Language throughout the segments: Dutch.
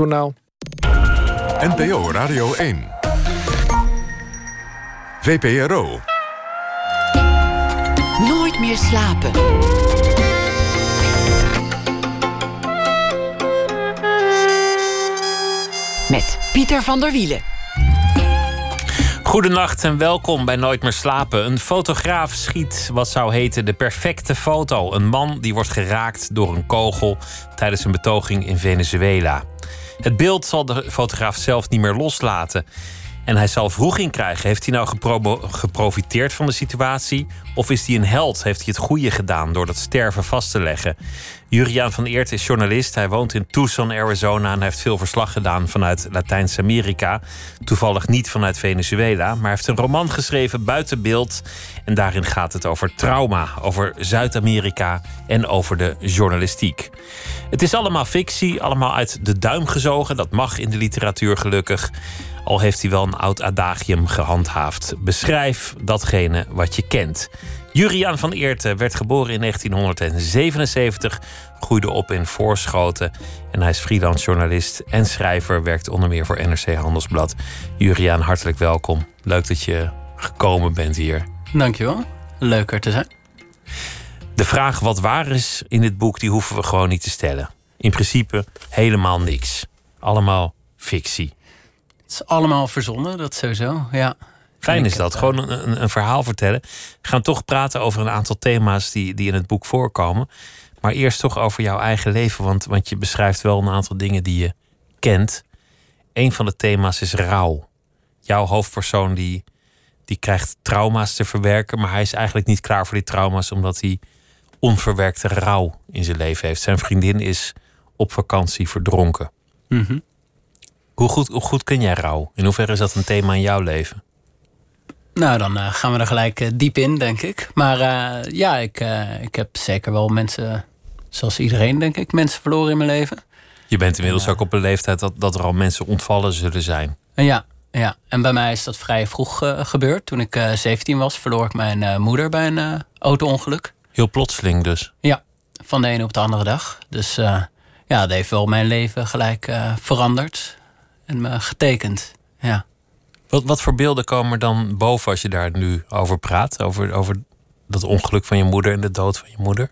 Journaal. NPO Radio 1. VPRO. Nooit meer slapen. Met Pieter van der Wielen. Goedenacht en welkom bij Nooit meer slapen. Een fotograaf schiet wat zou heten de perfecte foto. Een man die wordt geraakt door een kogel tijdens een betoging in Venezuela. Het beeld zal de fotograaf zelf niet meer loslaten. En hij zal vroeging krijgen. Heeft hij nou geprofiteerd van de situatie? Of is hij een held? Heeft hij het goede gedaan door dat sterven vast te leggen? Juriaan van Eert is journalist. Hij woont in Tucson, Arizona. En heeft veel verslag gedaan vanuit Latijns-Amerika. Toevallig niet vanuit Venezuela. Maar heeft een roman geschreven buiten beeld. En daarin gaat het over trauma, over Zuid-Amerika en over de journalistiek. Het is allemaal fictie, allemaal uit de duim gezogen. Dat mag in de literatuur gelukkig. Al heeft hij wel een oud adagium gehandhaafd. Beschrijf datgene wat je kent. Juriaan van Eerten werd geboren in 1977, groeide op in Voorschoten en hij is freelance journalist en schrijver, werkt onder meer voor NRC Handelsblad. Juriaan, hartelijk welkom. Leuk dat je gekomen bent hier. Dankjewel. Leuk er te zijn. De vraag wat waar is in dit boek, die hoeven we gewoon niet te stellen. In principe helemaal niks. Allemaal fictie. Het is allemaal verzonnen, dat sowieso, ja. Fijn is dat, gewoon een, een, verhaal vertellen. We gaan toch praten over een aantal thema's die, die in het boek voorkomen. Maar eerst toch over jouw eigen leven, want, want je beschrijft wel een aantal dingen die je kent. Een van de thema's is rouw. Jouw hoofdpersoon die, die krijgt trauma's te verwerken, maar hij is eigenlijk niet klaar voor die trauma's omdat hij onverwerkte rouw in zijn leven heeft. Zijn vriendin is op vakantie verdronken. Mhm. Hoe, goed, hoe goed ken jij rouw? In hoeverre is dat een thema in jouw leven? Nou, dan uh, gaan we er gelijk uh, diep in, denk ik. Maar uh, ja, ik, ik heb zeker wel mensen, zoals iedereen, denk ik, mensen verloren in mijn leven. Je bent inmiddels ook op een leeftijd dat, dat er al mensen ontvallen zullen zijn. Ja, ja, en bij mij is dat vrij vroeg gebeurd. Toen ik 17 was, verloor ik mijn moeder bij een auto-ongeluk. Heel plotseling dus? Ja, van de ene op de andere dag. Dus ja, dat heeft wel mijn leven gelijk veranderd en me getekend. Ja. Wat, wat voor beelden komen er dan boven als je daar nu over praat? Over, over dat ongeluk van je moeder en de dood van je moeder?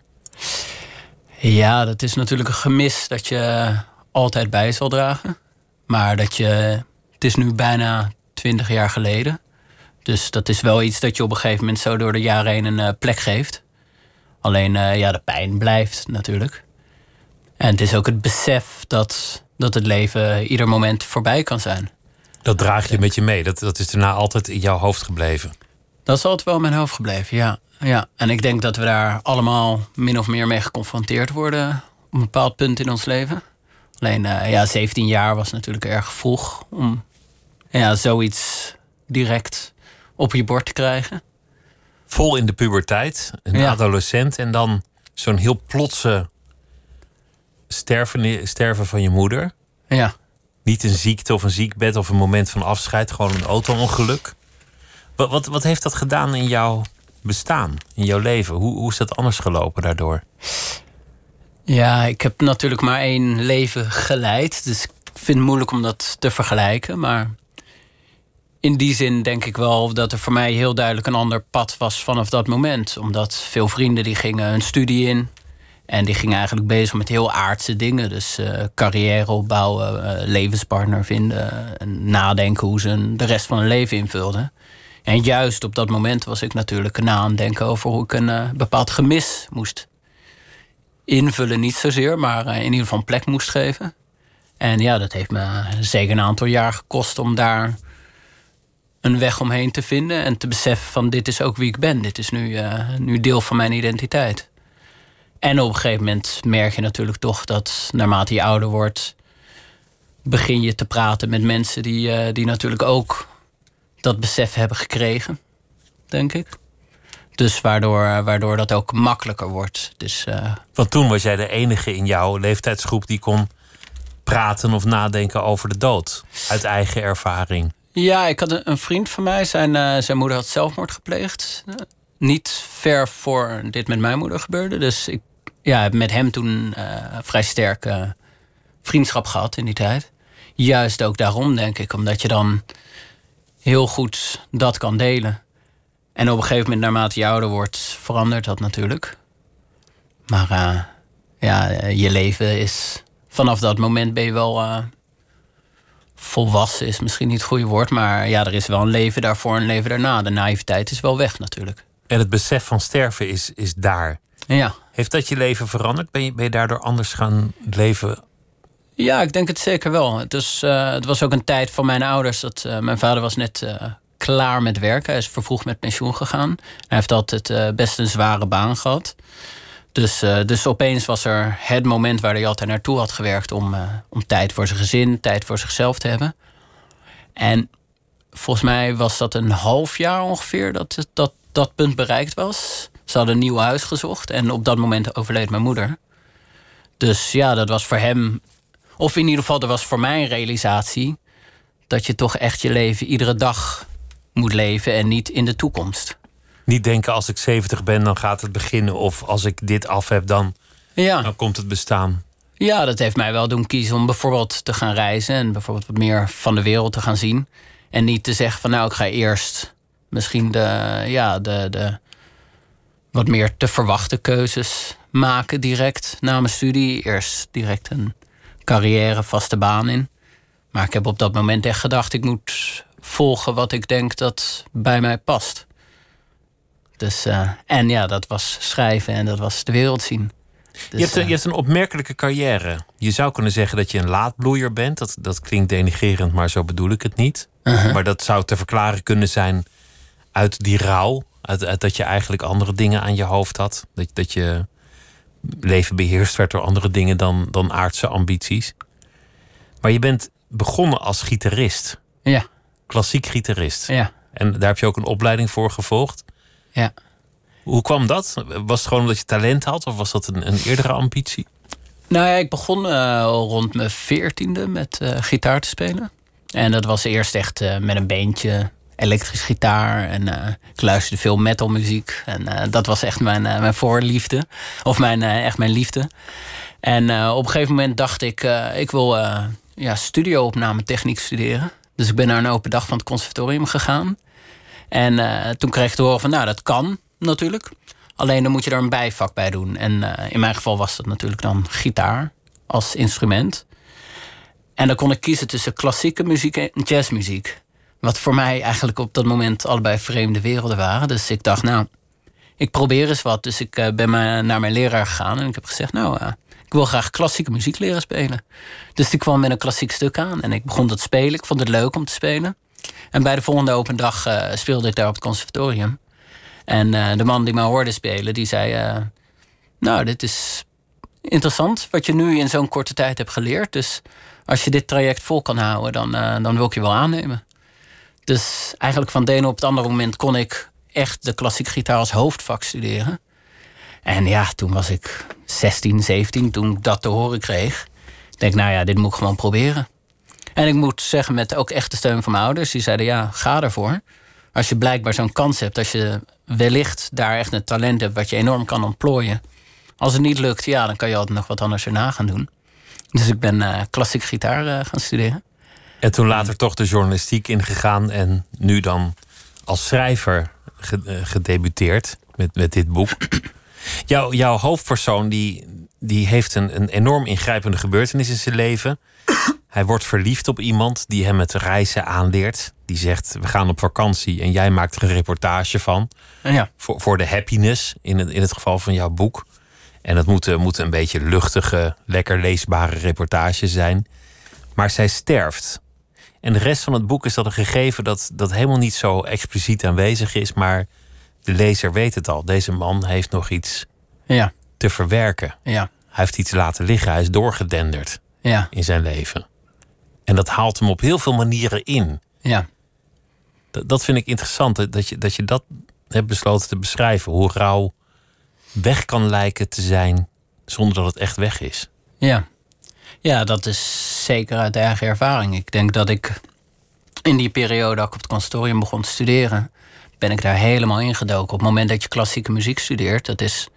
Ja, dat is natuurlijk een gemis dat je altijd bij zal dragen. Maar dat je. Het is nu bijna twintig jaar geleden. Dus dat is wel iets dat je op een gegeven moment zo door de jaren heen een eh, plek geeft. Alleen uh, ja, de pijn blijft natuurlijk. En het is ook het besef dat, dat het leven ieder moment voorbij kan zijn. Dat draag je met je mee. Dat, dat is daarna altijd in jouw hoofd gebleven. Dat is altijd wel in mijn hoofd gebleven, ja. ja. En ik denk dat we daar allemaal min of meer mee geconfronteerd worden op een bepaald punt in ons leven. Alleen, uh, ja, 17 jaar was natuurlijk erg vroeg om ja, zoiets direct op je bord te krijgen. Vol in de puberteit, een adolescent en dan zo'n heel plotse sterven, sterven van je moeder. Ja. Niet een ziekte of een ziekbed of een moment van afscheid, gewoon een auto-ongeluk. Wat, wat, wat heeft dat gedaan in jouw bestaan, in jouw leven? Hoe, hoe is dat anders gelopen daardoor? Ja, ik heb natuurlijk maar één leven geleid. Dus ik vind het moeilijk om dat te vergelijken. Maar in die zin denk ik wel dat er voor mij heel duidelijk een ander pad was vanaf dat moment. Omdat veel vrienden die gingen een studie in. En die ging eigenlijk bezig met heel aardse dingen. Dus uh, carrière opbouwen, uh, levenspartner vinden. En nadenken hoe ze de rest van hun leven invulden. En juist op dat moment was ik natuurlijk na aan denken over hoe ik een bepaald gemis moest invullen. Niet zozeer, maar in ieder geval plek moest geven. En ja, dat heeft me zeker een aantal jaar gekost om daar een weg omheen te vinden. En te beseffen van dit is ook wie ik ben. Dit is nu, nu deel van mijn identiteit. En op een gegeven moment merk je natuurlijk toch dat naarmate je ouder wordt, begin je te praten met mensen die, uh, die natuurlijk ook dat besef hebben gekregen, denk ik. Dus waardoor, eh, waardoor dat ook makkelijker wordt. Dus, uh... Want toen was jij de enige in jouw leeftijdsgroep die kon praten of nadenken over de dood. Uit eigen ervaring. Ja, ik had een, vriend van mij. Zijn, zijn moeder had zelfmoord gepleegd. niet ver voor dit met mijn moeder gebeurde. Dus ik ja, heb met hem toen uh, vrij sterke vriendschap gehad in die tijd. juist ook daarom, denk ik. Omdat je dan heel goed dat kan delen. En op een gegeven moment, naarmate je ouder wordt, verandert dat natuurlijk. Maar uh, ja, je leven is. Vanaf dat moment ben je wel. Volwassen is misschien niet het goede woord. Maar ja, er is wel een leven daarvoor en een leven daarna. De naïviteit is wel weg natuurlijk. En het besef van sterven is, is daar. Ja. Heeft dat je leven veranderd? Ben je, daardoor anders gaan leven? Ja, ik denk het zeker wel. Het, uh, het was ook een tijd van mijn ouders. Dat, uh, mijn vader was net uh, klaar met werken. Hij is vervroegd met pensioen gegaan. Hij heeft altijd best een zware baan gehad. Dus, dus opeens was er het moment waar hij altijd naartoe had gewerkt... om, om tijd voor zijn gezin, tijd voor zichzelf te hebben. En volgens mij was dat een half jaar ongeveer dat dat, dat punt bereikt was. Ze hadden een nieuw huis gezocht en op dat moment overleed mijn moeder. Dus ja, dat was voor hem, of in ieder geval, dat was voor mij een realisatie dat je toch echt je leven iedere dag moet leven en niet in de toekomst. Niet denken als ik 70 ben, dan gaat het beginnen. Of als ik dit af heb, dan, ja. dan komt het bestaan. Ja, dat heeft mij wel doen kiezen om bijvoorbeeld te gaan reizen en bijvoorbeeld wat meer van de wereld te gaan zien. En niet te zeggen van nou, ik ga eerst misschien de, ja, de, de, wat meer te verwachten keuzes maken direct na mijn studie. Eerst direct een carrière, vaste baan in. Maar ik heb op dat moment echt gedacht, ik moet volgen wat ik denk dat bij mij past. Dus, uh, en ja, dat was schrijven en dat was de wereld zien. Dus, je, hebt een, je hebt een opmerkelijke carrière. Je zou kunnen zeggen dat je een laadbloeier bent. Dat, dat klinkt denigerend, maar zo bedoel ik het niet. Uh -huh. Maar dat zou te verklaren kunnen zijn uit die rouw. Uit, uit, dat je eigenlijk andere dingen aan je hoofd had. Dat, dat je leven beheerst werd door andere dingen dan, dan aardse ambities. Maar je bent begonnen als gitarist. Ja. Klassiek gitarist. Ja. En daar heb je ook een opleiding voor gevolgd. Ja. Hoe kwam dat? Was het gewoon omdat je talent had of was dat een, een eerdere ambitie? Nou ja, ik begon uh, rond mijn veertiende met uh, gitaar te spelen. En dat was eerst echt uh, met een beentje, elektrisch gitaar. En uh, ik luisterde veel metalmuziek. En uh, dat was echt mijn, uh, mijn voorliefde. Of mijn, echt mijn liefde. En op een gegeven moment dacht ik, ik wil ja, studioopname techniek studeren. Dus ik ben naar een open dag van het conservatorium gegaan. En toen kreeg ik te horen van, nou dat kan natuurlijk. Alleen dan moet je er een bijvak bij doen. En in mijn geval was dat natuurlijk dan gitaar als instrument. En dan kon ik kiezen tussen klassieke muziek en jazzmuziek. Wat voor mij eigenlijk op dat moment allebei vreemde werelden waren. Dus ik dacht, nou, ik probeer eens wat. Dus ik uh, ben naar mijn leraar gegaan en ik heb gezegd, nou, uh, ik wil graag klassieke muziek leren spelen. Dus die kwam met een klassiek stuk aan en ik begon te spelen. Ik vond het leuk om te spelen. En bij de volgende open dag uh, speelde ik daar op het conservatorium. En de man die mij hoorde spelen, die zei, nou, dit is interessant wat je nu in zo'n korte tijd hebt geleerd. Dus als je dit traject vol kan houden, dan, dan wil ik je wel aannemen. Dus eigenlijk van de ene op het andere moment kon ik echt de klassieke gitaar als hoofdvak studeren. En ja, toen was ik 16, 17 toen ik dat te horen kreeg. Ik denk, nou ja, dit moet ik gewoon proberen. En ik moet zeggen, met ook echt de steun van mijn ouders. Die zeiden, ja, ga ervoor. Als je blijkbaar zo'n kans hebt, als je wellicht daar echt een talent hebt... wat je enorm kan ontplooien. Als het niet lukt, ja, dan kan je altijd nog wat anders erna gaan doen. Dus ik ben uh, klassiek gitaar uh, gaan studeren. En toen later toch de journalistiek ingegaan en nu dan als schrijver gedebuteerd met, met dit boek. Jouw, jouw hoofdpersoon die, die heeft een, een enorm ingrijpende gebeurtenis in zijn leven. Hij wordt verliefd op iemand die hem het reizen aanleert. Die zegt, we gaan op vakantie en jij maakt er een reportage van. Ja. Voor, voor de happiness, in het, in het geval van jouw boek. En dat moeten moet een beetje luchtige, lekker leesbare reportage zijn. Maar zij sterft. En de rest van het boek is dat een gegeven dat, dat helemaal niet zo expliciet aanwezig is, maar de lezer weet het al. Deze man heeft nog iets ja. te verwerken. Ja. Hij heeft iets laten liggen, hij is doorgedenderd ja. in zijn leven. En dat haalt hem op heel veel manieren in. Ja. Dat, dat vind ik interessant, dat je, dat je dat hebt besloten te beschrijven. Hoe rouw weg kan lijken te zijn zonder dat het echt weg is. Ja. Ja, dat is zeker uit eigen ervaring. Ik denk dat ik in die periode dat ik op het conservatorium begon te studeren, ben ik daar helemaal ingedoken. Op het moment dat je klassieke muziek studeert, dat is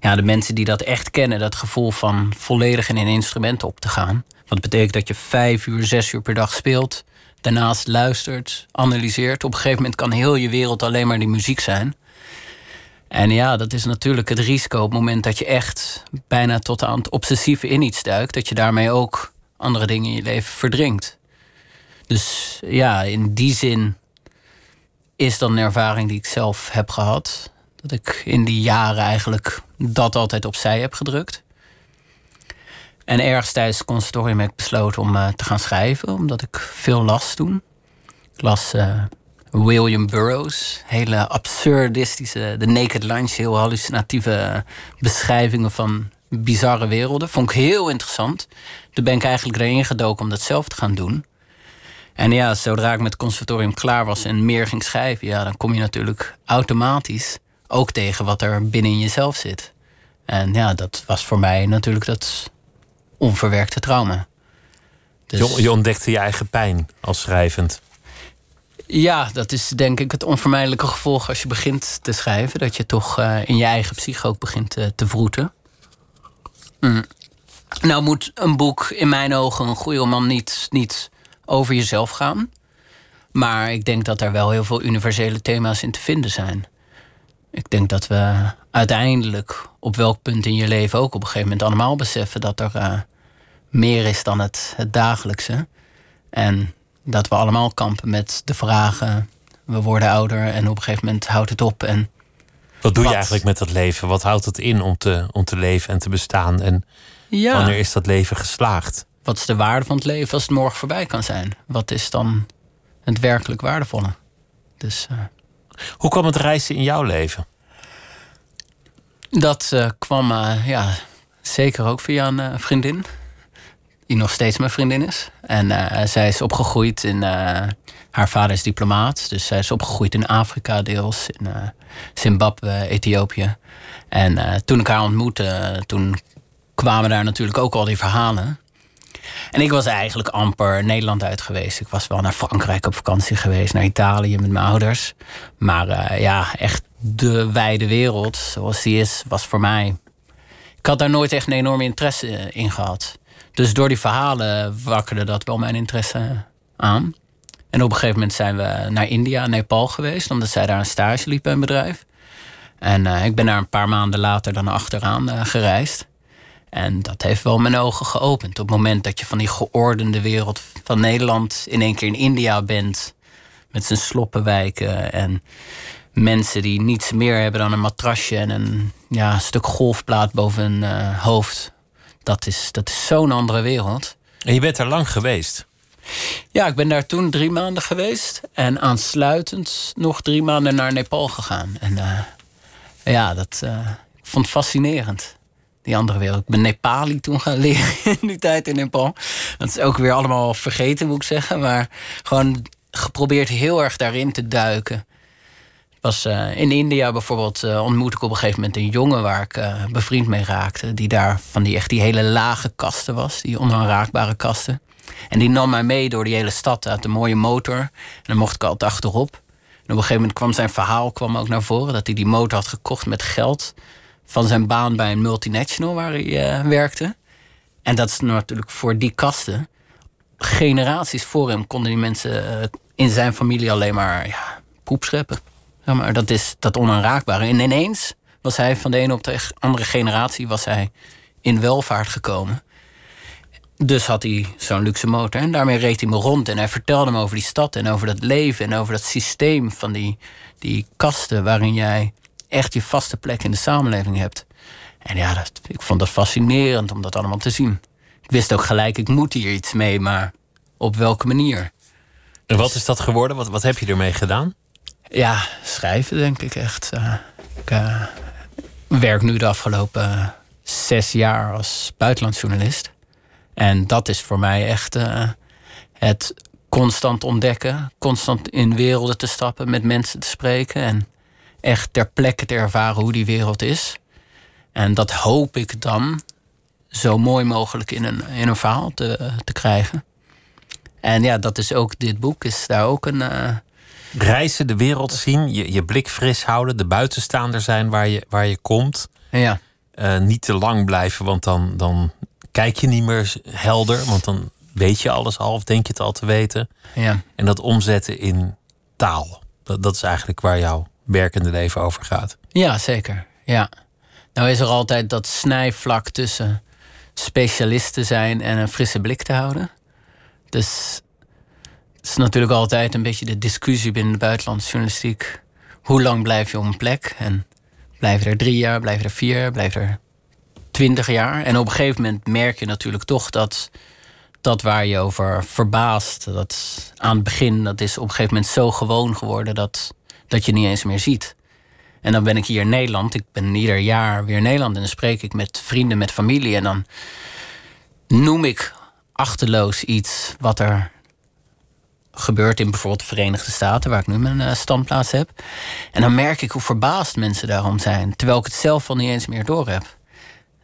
ja, de mensen die dat echt kennen, dat gevoel van volledig in een instrument op te gaan. Wat betekent dat je vijf uur, zes uur per dag speelt. Daarnaast luistert, analyseert. Op een gegeven moment kan heel je wereld alleen maar die muziek zijn. En ja, dat is natuurlijk het risico op het moment dat je echt bijna tot aan het obsessieve in iets duikt. Dat je daarmee ook andere dingen in je leven verdrinkt. Dus ja, in die zin is dat een ervaring die ik zelf heb gehad. Dat ik in die jaren eigenlijk dat altijd opzij heb gedrukt. En ergens tijdens het conservatorium heb ik besloten om uh, te gaan schrijven, omdat ik veel las toen. Ik las uh, William Burroughs, hele absurdistische, de Naked Lunch, heel hallucinatieve beschrijvingen van bizarre werelden. Vond ik heel interessant. Toen ben ik eigenlijk erin gedoken om dat zelf te gaan doen. En ja, zodra ik met het conservatorium klaar was en meer ging schrijven, ja, dan kom je natuurlijk automatisch ook tegen wat er binnen jezelf zit. En ja, dat was voor mij natuurlijk dat onverwerkte trauma. Dus... Je, ontdekte je eigen pijn als schrijvend. Ja, dat is denk ik het onvermijdelijke gevolg als je begint te schrijven. Dat je toch uh, in je eigen psyche ook begint uh, te vroeten. Mm. Nou moet een boek in mijn ogen, een goede roman, niet, niet over jezelf gaan. Maar ik denk dat er wel heel veel universele thema's in te vinden zijn. Ik denk dat we uiteindelijk op welk punt in je leven ook op een gegeven moment allemaal beseffen dat er uh, meer is dan het, het dagelijkse. En dat we allemaal kampen met de vragen. We worden ouder en op een gegeven moment houdt het op. En wat doe je eigenlijk met dat leven? Wat houdt het in om te, om te leven en te bestaan? En ja. wanneer is dat leven geslaagd? Wat is de waarde van het leven als het morgen voorbij kan zijn? Wat is dan het werkelijk waardevolle? Dus, uh... Hoe kwam het reizen in jouw leven? Dat uh, kwam uh, ja, zeker ook via een vriendin die nog steeds mijn vriendin is. En uh, zij is opgegroeid in. Uh, haar vader is diplomaat, dus zij is opgegroeid in Afrika, deels in uh, Zimbabwe, Ethiopië. En toen ik haar ontmoette, toen kwamen daar natuurlijk ook al die verhalen. En ik was eigenlijk amper Nederland uit geweest. Ik was wel naar Frankrijk op vakantie geweest, naar Italië met mijn ouders. Maar ja, echt de wijde wereld zoals die is, was voor mij. Ik had daar nooit echt een enorme interesse in gehad. Dus door die verhalen wakkerde dat wel mijn interesse aan. En op een gegeven moment zijn we naar India, Nepal geweest, omdat zij daar een stage liep bij een bedrijf. En uh, ik ben daar een paar maanden later dan achteraan uh, gereisd. En dat heeft wel mijn ogen geopend. Op het moment dat je van die geordende wereld van Nederland in één keer in India bent, met zijn sloppenwijken en mensen die niets meer hebben dan een matrasje en een ja, stuk golfplaat boven hun uh, hoofd dat is, dat is zo'n andere wereld. En je bent er lang geweest? Ja, ik ben daar toen drie maanden geweest. En aansluitend nog drie maanden naar Nepal gegaan. En uh, ja, dat uh, ik vond het fascinerend. Die andere wereld. Ik ben Nepali toen gaan leren in die tijd in Nepal. Dat is ook weer allemaal vergeten, moet ik zeggen. Maar gewoon geprobeerd heel erg daarin te duiken was uh, in India bijvoorbeeld uh, ontmoette ik op een gegeven moment een jongen waar ik uh, bevriend mee raakte. Die daar van die echt die hele lage kasten was, die onaanraakbare kasten. En die nam mij mee door die hele stad uit een mooie motor. En dan mocht ik altijd achterop. En op een gegeven moment kwam zijn verhaal kwam ook naar voren dat hij die motor had gekocht met geld van zijn baan bij een multinational waar hij werkte. En dat is natuurlijk voor die kasten. Generaties voor hem konden die mensen in zijn familie alleen maar ja, poep scheppen. Ja, maar dat is dat onaanraakbare. En ineens was hij van de ene op de andere generatie was hij in welvaart gekomen. Dus had hij zo'n luxe motor. En daarmee reed hij me rond. En hij vertelde me over die stad en over dat leven. En over dat systeem van die, die kasten waarin jij echt je vaste plek in de samenleving hebt. En ja, dat, ik vond dat fascinerend om dat allemaal te zien. Ik wist ook gelijk, ik moet hier iets mee, maar op welke manier? En wat is dat geworden? Wat, wat heb je ermee gedaan? Ja, schrijven denk ik echt. Uh, ik uh, werk nu de afgelopen zes jaar als buitenlandsjournalist. En dat is voor mij echt het constant ontdekken. Constant in werelden te stappen, met mensen te spreken. En echt ter plekke te ervaren hoe die wereld is. En dat hoop ik dan zo mooi mogelijk in een, in een verhaal te, te krijgen. En ja, dat is ook, dit boek is daar ook een, reizen, de wereld zien, je, je blik fris houden, de buitenstaander zijn waar je, waar je komt. Ja. Uh, niet te lang blijven, want dan, dan kijk je niet meer helder, want dan weet je alles al of denk je het al te weten. Ja. En dat omzetten in taal. Dat, dat is eigenlijk waar jouw werkende leven over gaat. Ja, zeker. Ja. Nou is er altijd dat snijvlak tussen specialisten zijn en een frisse blik te houden. Dus het is natuurlijk altijd een beetje de discussie binnen de buitenlandse journalistiek. Hoe lang blijf je op een plek? En blijf je er drie jaar, blijf je er vier, blijf je er twintig jaar? En op een gegeven moment merk je natuurlijk toch dat dat waar je over verbaast, dat aan het begin, dat is op een gegeven moment zo gewoon geworden dat, dat je niet eens meer ziet. En dan ben ik hier in Nederland. Ik ben ieder jaar weer in Nederland. En dan spreek ik met vrienden, met familie. En dan noem ik achterloos iets wat er gebeurt in bijvoorbeeld de Verenigde Staten, waar ik nu mijn uh, standplaats heb. En dan merk ik hoe verbaasd mensen daarom zijn, terwijl ik het zelf al niet eens meer door heb.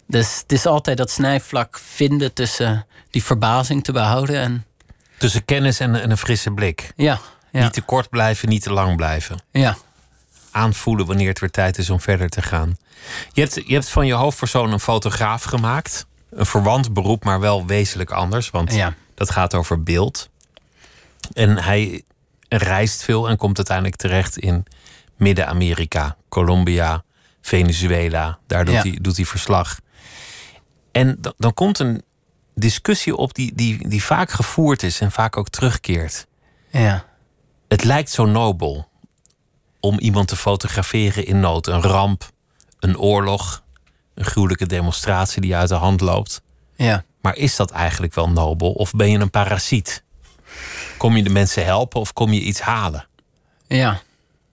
Dus het is altijd dat snijvlak vinden tussen die verbazing te behouden en. Tussen kennis en, en een frisse blik. Ja, ja. Niet te kort blijven, niet te lang blijven. Ja. Aanvoelen wanneer het weer tijd is om verder te gaan. Je hebt, je hebt van je hoofdpersoon een fotograaf gemaakt. Een verwant beroep, maar wel wezenlijk anders. Want Ja. dat gaat over beeld. En hij reist veel en komt uiteindelijk terecht in Midden-Amerika, Colombia, Venezuela. Daar doet, Ja. hij, doet hij verslag. En dan, dan komt een discussie op die, die, die vaak gevoerd is en vaak ook terugkeert. Ja. Het lijkt zo nobel om iemand te fotograferen in nood. Een ramp, een oorlog, een gruwelijke demonstratie die uit de hand loopt. Ja. Maar is dat eigenlijk wel nobel of ben je een parasiet? Kom je de mensen helpen of kom je iets halen? Ja.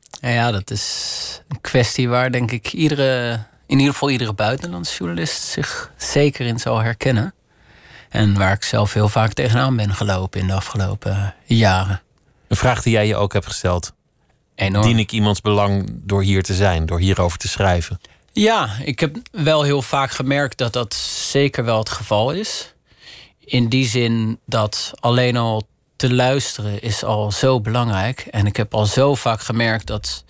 Ja, dat is een kwestie waar denk ik iedere, in ieder geval iedere buitenlandse journalist zich zeker in zal herkennen. En waar ik zelf heel vaak tegenaan ben gelopen in de afgelopen jaren. Een vraag die jij je ook hebt gesteld. Enorm. Dien ik iemands belang door hier te zijn, door hierover te schrijven? Ja, ik heb wel heel vaak gemerkt dat dat zeker wel het geval is. In die zin dat alleen al te luisteren is al zo belangrijk. En ik heb al zo vaak gemerkt dat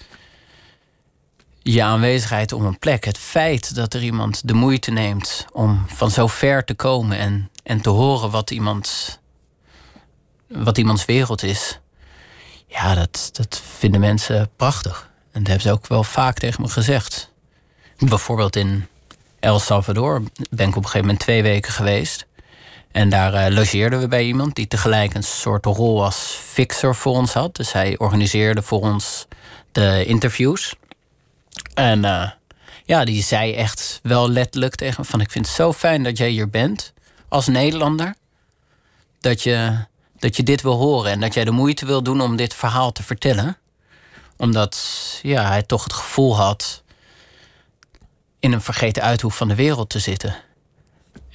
je aanwezigheid op een plek, het feit dat er iemand de moeite neemt om van zo ver te komen en, en te horen wat, iemand, wat iemands wereld is, ja, dat, dat vinden mensen prachtig. En dat hebben ze ook wel vaak tegen me gezegd. Bijvoorbeeld in El Salvador ben ik op een gegeven moment twee weken geweest. En daar eh, logeerden we bij iemand die tegelijk een soort rol als fixer voor ons had. Dus hij organiseerde voor ons de interviews. En eh, ja, die zei echt wel letterlijk tegen me van... ik vind het zo fijn dat jij hier bent als Nederlander. Dat je, dat je dit wil horen en dat jij de moeite wil doen om dit verhaal te vertellen. Omdat ja, hij toch het gevoel had in een vergeten uithoek van de wereld te zitten.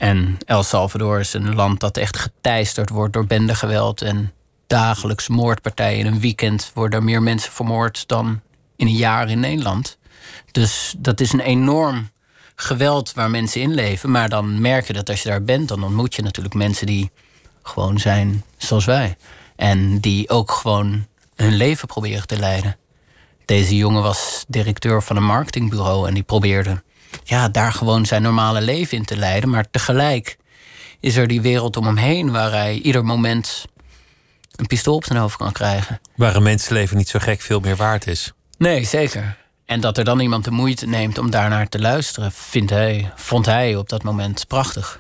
En El Salvador is een land dat echt geteisterd wordt door bendegeweld en dagelijks moordpartijen. In een weekend worden er meer mensen vermoord dan in een jaar in Nederland. Dus dat is een enorm geweld waar mensen in leven. Maar dan merk je dat als je daar bent, dan ontmoet je natuurlijk mensen die gewoon zijn zoals wij. En die ook gewoon hun leven proberen te leiden. Deze jongen was directeur van een marketingbureau en die probeerde ja, daar gewoon zijn normale leven in te leiden. Maar tegelijk is er die wereld om hem heen waar hij ieder moment een pistool op zijn hoofd kan krijgen. Waar een mensenleven niet zo gek veel meer waard is. Nee, zeker. En dat er dan iemand de moeite neemt om daarnaar te luisteren, vindt hij, vond hij op dat moment prachtig.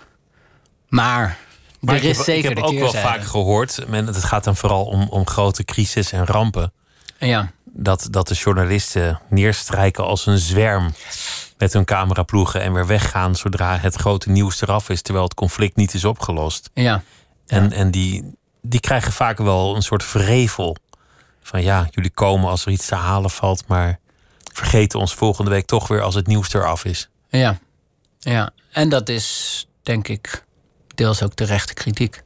Maar, Maar er ik is heb, zeker ik heb ook wel vaak gehoord, men, het gaat dan vooral om, om grote crisis en rampen. Ja, Dat, dat de journalisten neerstrijken als een zwerm met hun cameraploegen en weer weggaan zodra het grote nieuws eraf is, terwijl het conflict niet is opgelost. ja, En, en die, die krijgen vaak wel een soort vrevel. Van ja, jullie komen als er iets te halen valt, maar vergeten ons volgende week toch weer als het nieuws eraf is. ja, ja. En dat is, denk ik, deels ook terechte kritiek.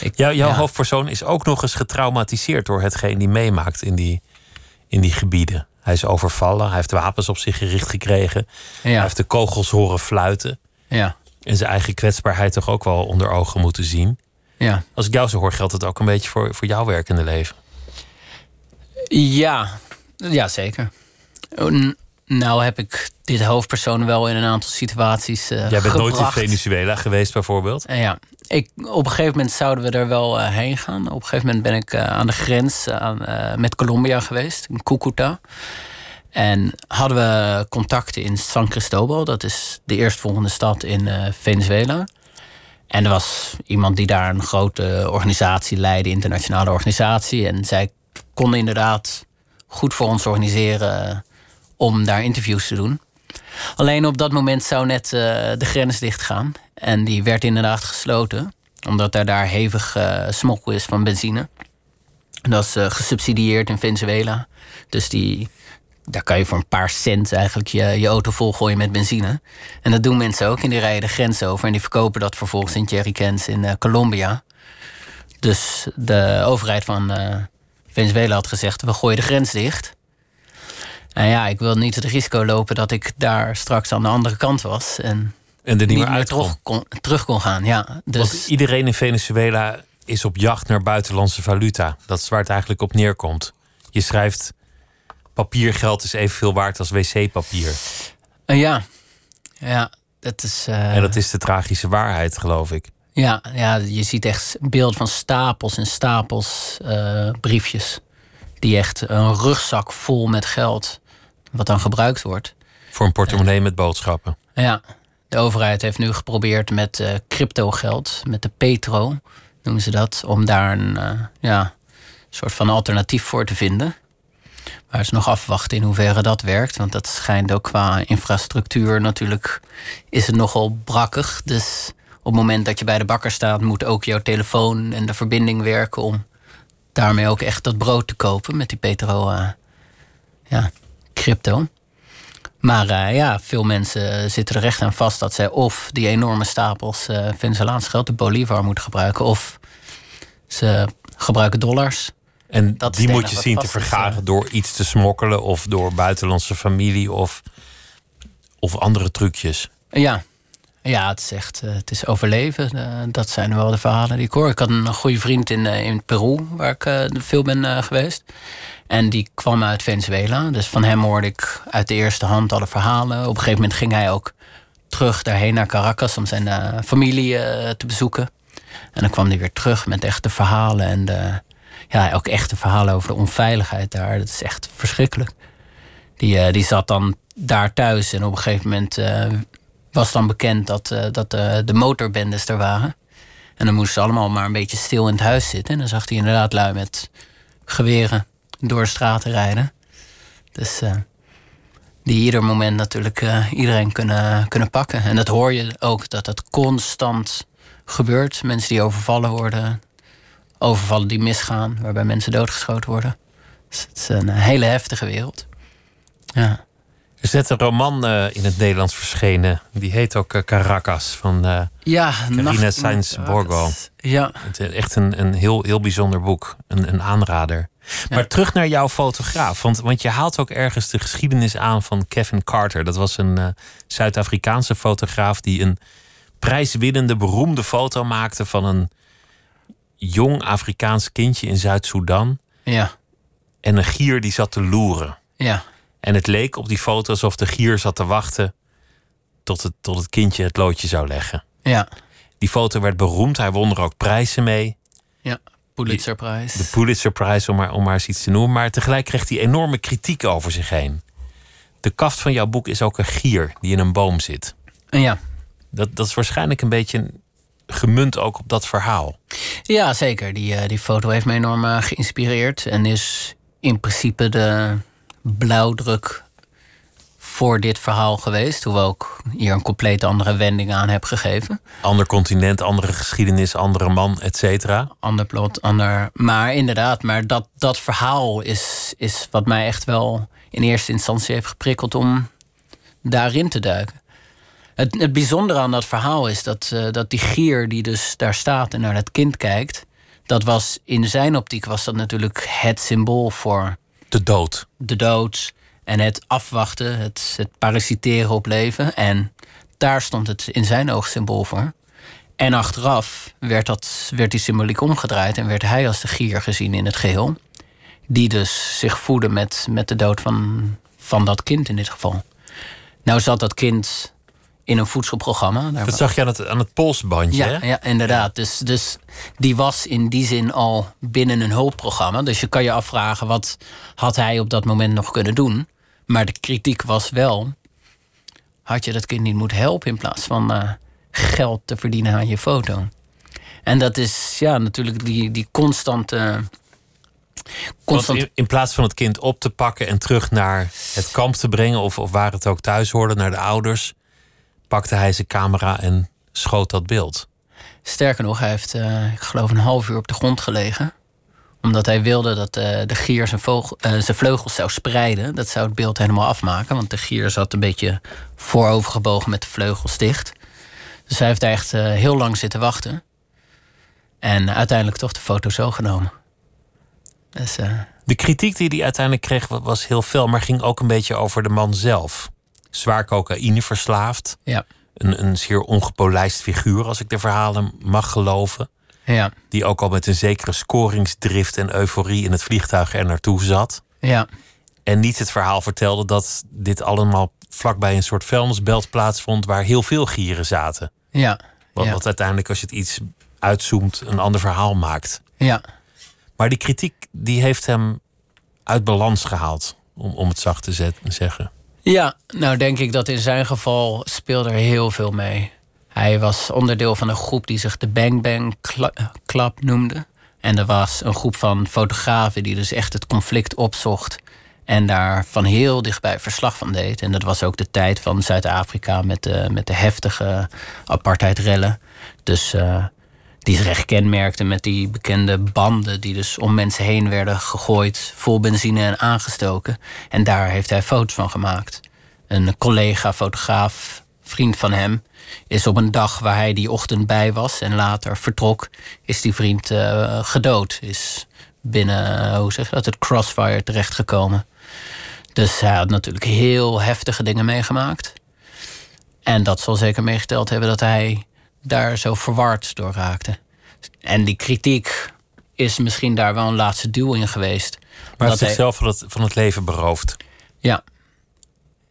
Ik, jouw ja. hoofdpersoon is ook nog eens getraumatiseerd door hetgeen die meemaakt in die, in die gebieden. Hij is overvallen, hij heeft wapens op zich gericht gekregen. Hij heeft de kogels horen fluiten. ja, En zijn eigen kwetsbaarheid toch ook wel onder ogen moeten zien. ja. Als ik jou zo hoor, geldt het ook een beetje voor, voor jouw werkende leven. Ja, ja zeker. N- Nou heb ik dit hoofdpersoon wel in een aantal situaties. Uh, Jij bent nooit in Venezuela geweest, bijvoorbeeld? ja, ik, op een gegeven moment zouden we er wel heen gaan. Op een gegeven moment ben ik aan de grens aan, met Colombia geweest, in Cucuta. En hadden we contacten in San Cristobal, dat is de eerstvolgende stad in Venezuela. En er was iemand die daar een grote organisatie leidde, internationale organisatie. En zij konden inderdaad goed voor ons organiseren om daar interviews te doen. Alleen op dat moment zou net uh, de grens dichtgaan. En die werd inderdaad gesloten, omdat er daar hevig uh, smokkel is van benzine. En dat is uh, gesubsidieerd in Venezuela. Dus die daar kan je voor een paar cent eigenlijk je, je auto volgooien met benzine. En dat doen mensen ook. En die rijden de grens over en die verkopen dat vervolgens in jerrycans in uh, Colombia. Dus de overheid van Venezuela had gezegd: we gooien de grens dicht. En ja, ik wil niet het risico lopen dat ik daar straks aan de andere kant was. En, en er niet, meer, uit terug kon, terug kon gaan. Ja, dus... Want iedereen in Venezuela is op jacht naar buitenlandse valuta. Dat is waar het eigenlijk op neerkomt. Je schrijft papiergeld is evenveel waard als wc-papier. Uh, ja, ja, dat is. Uh... En dat is de tragische waarheid, geloof ik. Ja, ja je ziet echt beeld van stapels en stapels uh, briefjes. Die echt een rugzak vol met geld, wat dan gebruikt wordt. Voor een portemonnee met boodschappen. Ja, de overheid heeft nu geprobeerd met crypto geld, met de Petro, noemen ze dat, om daar een ja, soort van alternatief voor te vinden. Maar het is nog afwachten in hoeverre dat werkt. Want dat schijnt ook qua infrastructuur natuurlijk... is het nogal brakkig. Dus op het moment dat je bij de bakker staat... moet ook jouw telefoon en de verbinding werken... om daarmee ook echt dat brood te kopen met die petro... Uh, ja, crypto. Maar uh, ja, veel mensen zitten er echt aan vast... dat zij of die enorme stapels uh, Venezolaans geld, de bolivar, moeten gebruiken... of ze gebruiken dollars... En dat die moet je zien te vergaren door iets te smokkelen of door buitenlandse familie of, of andere trucjes. Ja. Ja, het is echt eh, het is overleven. Eh, dat zijn wel de verhalen die ik hoor. Ik had een goede vriend in, eh, in Peru, waar ik veel ben geweest. En die kwam uit Venezuela. Dus van hem hoorde ik uit de eerste hand alle verhalen. Op een gegeven moment ging hij ook terug daarheen naar Caracas om zijn familie te bezoeken. En dan kwam hij weer terug met echte verhalen en de, ja, ook echte verhalen over de onveiligheid daar. Dat is echt verschrikkelijk. Die, die zat dan daar thuis en op een gegeven moment was dan bekend dat, uh, dat de motorbendes er waren. En dan moesten ze allemaal maar een beetje stil in het huis zitten. En dan zag hij inderdaad lui met geweren door de straten rijden. Dus die ieder moment natuurlijk iedereen kunnen, kunnen pakken. En dat hoor je ook, dat dat constant gebeurt. Mensen die overvallen worden, overvallen die misgaan, waarbij mensen doodgeschoten worden. Dus het is een hele heftige wereld. Ja. Er is net een roman uh, in het Nederlands verschenen. Die heet ook uh, Caracas van uh, ja, Carina Sainz Borgo. Ja. Het is echt een, een heel, heel bijzonder boek. Een, een aanrader. Ja. Maar terug naar jouw fotograaf. Want, want je haalt ook ergens de geschiedenis aan van Kevin Carter. Dat was een Zuid-Afrikaanse fotograaf die een prijswinnende, beroemde foto maakte van een jong Afrikaans kindje in Zuid-Soedan. Ja. En een gier die zat te loeren. Ja. En het leek op die foto alsof de gier zat te wachten tot het, tot het kindje het loodje zou leggen. Ja. Die foto werd beroemd. Hij won er ook prijzen mee. Ja, Pulitzerprijs. De Pulitzerprijs, om maar, om maar eens iets te noemen. Maar tegelijk kreeg hij enorme kritiek over zich heen. De kaft van jouw boek is ook een gier die in een boom zit. Ja. Dat, dat is waarschijnlijk een beetje gemunt ook op dat verhaal. Ja, zeker. Die, uh, die foto heeft me enorm uh, geïnspireerd. En is in principe de blauwdruk voor dit verhaal geweest. Hoewel ik hier een compleet andere wending aan heb gegeven. Ander continent, andere geschiedenis, andere man, et cetera. Ander plot, ander... Maar inderdaad, maar dat, dat verhaal is, is wat mij echt wel in eerste instantie heeft geprikkeld om daarin te duiken. Het, het bijzondere aan dat verhaal is dat, uh, dat die gier die dus daar staat en naar het kind kijkt, dat was in zijn optiek was dat natuurlijk het symbool voor de dood. De dood en het afwachten, het, het parasiteren op leven. En daar stond het in zijn oog symbool voor. En achteraf werd, dat, werd die symboliek omgedraaid en werd hij als de gier gezien in het geheel. Die dus zich voedde met, met de dood van, van dat kind in dit geval. Nou zat dat kind in een voedselprogramma. Dat zag je aan het, aan het polsbandje, ja, hè? ja, inderdaad. Dus, dus die was in die zin al binnen een hulpprogramma. Dus je kan je afvragen, wat had hij op dat moment nog kunnen doen? Maar de kritiek was wel... had je dat kind niet moeten helpen... in plaats van eh, geld te verdienen aan je foto? En dat is ja, natuurlijk die, die constante... Constant in, in plaats van het kind op te pakken en terug naar het kamp te brengen, of, of waar het ook thuis hoorde, naar de ouders, pakte hij zijn camera en schoot dat beeld. Sterker nog, hij heeft, eh, ik geloof, een half uur op de grond gelegen. Omdat hij wilde dat eh, de gier zijn, vogel, eh, zijn vleugels zou spreiden. Dat zou het beeld helemaal afmaken. Want de gier zat een beetje voorovergebogen met de vleugels dicht. Dus hij heeft daar echt heel lang zitten wachten. En uiteindelijk toch de foto zo genomen. Dus, De kritiek die hij uiteindelijk kreeg wa- was heel fel, maar ging ook een beetje over de man zelf. Zwaar cocaïne verslaafd. ja, Een, een zeer ongepolijst figuur, als ik de verhalen mag geloven. ja, Die ook al met een zekere scoringsdrift en euforie in het vliegtuig er naartoe zat. ja, En niet het verhaal vertelde dat dit allemaal vlakbij een soort vuilnisbelt plaatsvond waar heel veel gieren zaten. ja, Wat, ja, wat uiteindelijk, als je het iets uitzoomt, een ander verhaal maakt. ja. Maar die kritiek die heeft hem uit balans gehaald, om, om het zacht te zet- zeggen. Ja, nou denk ik dat in zijn geval speelde er heel veel mee. Hij was onderdeel van een groep die zich de Bang Bang Club noemde. En er was een groep van fotografen die dus echt het conflict opzocht. En daar van heel dichtbij verslag van deed. En dat was ook de tijd van Zuid-Afrika met de, met de heftige apartheidrellen. Dus eh, die zich echt kenmerkten met die bekende banden die dus om mensen heen werden gegooid, vol benzine en aangestoken. En daar heeft hij foto's van gemaakt. Een collega, fotograaf, vriend van hem, is op een dag waar hij die ochtend bij was en later vertrok, is die vriend eh, gedood. Is binnen, eh, hoe zeg je dat, het crossfire terechtgekomen. Dus hij had natuurlijk heel heftige dingen meegemaakt. En dat zal zeker meegeteld hebben dat hij daar zo verward door raakte. En die kritiek is misschien daar wel een laatste duw in geweest. Maar hij zichzelf van het, van het leven beroofd. Ja.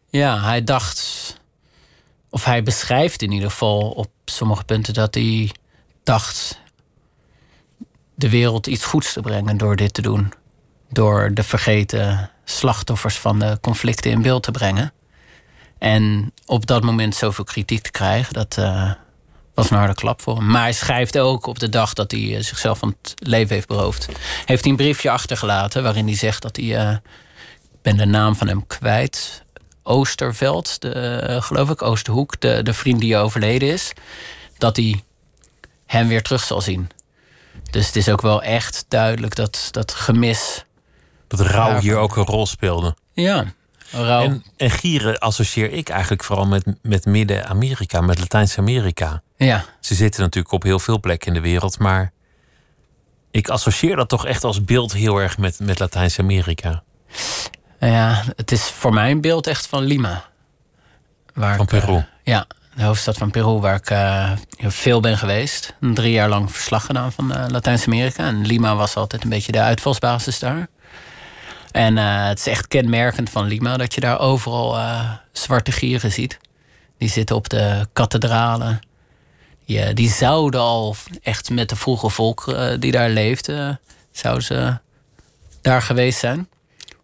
Ja, hij dacht. Of hij beschrijft in ieder geval op sommige punten dat hij dacht. de wereld iets goeds te brengen door dit te doen. Door de vergeten slachtoffers van de conflicten in beeld te brengen. En op dat moment zoveel kritiek te krijgen, dat eh, was een harde klap voor hem. Maar hij schrijft ook op de dag dat hij eh, zichzelf van het leven heeft beroofd. Heeft hij een briefje achtergelaten waarin hij zegt dat hij. eh, ik ben de naam van hem kwijt. Oosterveld, de, eh, geloof ik, Oosterhoek, de, de vriend die overleden is. Dat hij hem weer terug zal zien. Dus het is ook wel echt duidelijk dat dat gemis. Dat rouw hier ook een rol speelde. Ja, rouw. En, en gieren associeer ik eigenlijk vooral met, met Midden-Amerika, met Latijns-Amerika. Ja, Ze zitten natuurlijk op heel veel plekken in de wereld, maar ik associeer dat toch echt als beeld heel erg met, met Latijns-Amerika. ja, het is voor mij een beeld echt van Lima. Waar Van ik, eh, Peru. ja, de hoofdstad van Peru, waar ik eh, veel ben geweest. Drie jaar lang verslag gedaan van eh, Latijns-Amerika. En Lima was altijd een beetje de uitvalsbasis daar. En het is echt kenmerkend van Lima dat je daar overal zwarte gieren ziet. Die zitten op de kathedralen. Eh, die zouden al echt met de vroege volk eh, die daar leefde, zouden ze daar geweest zijn.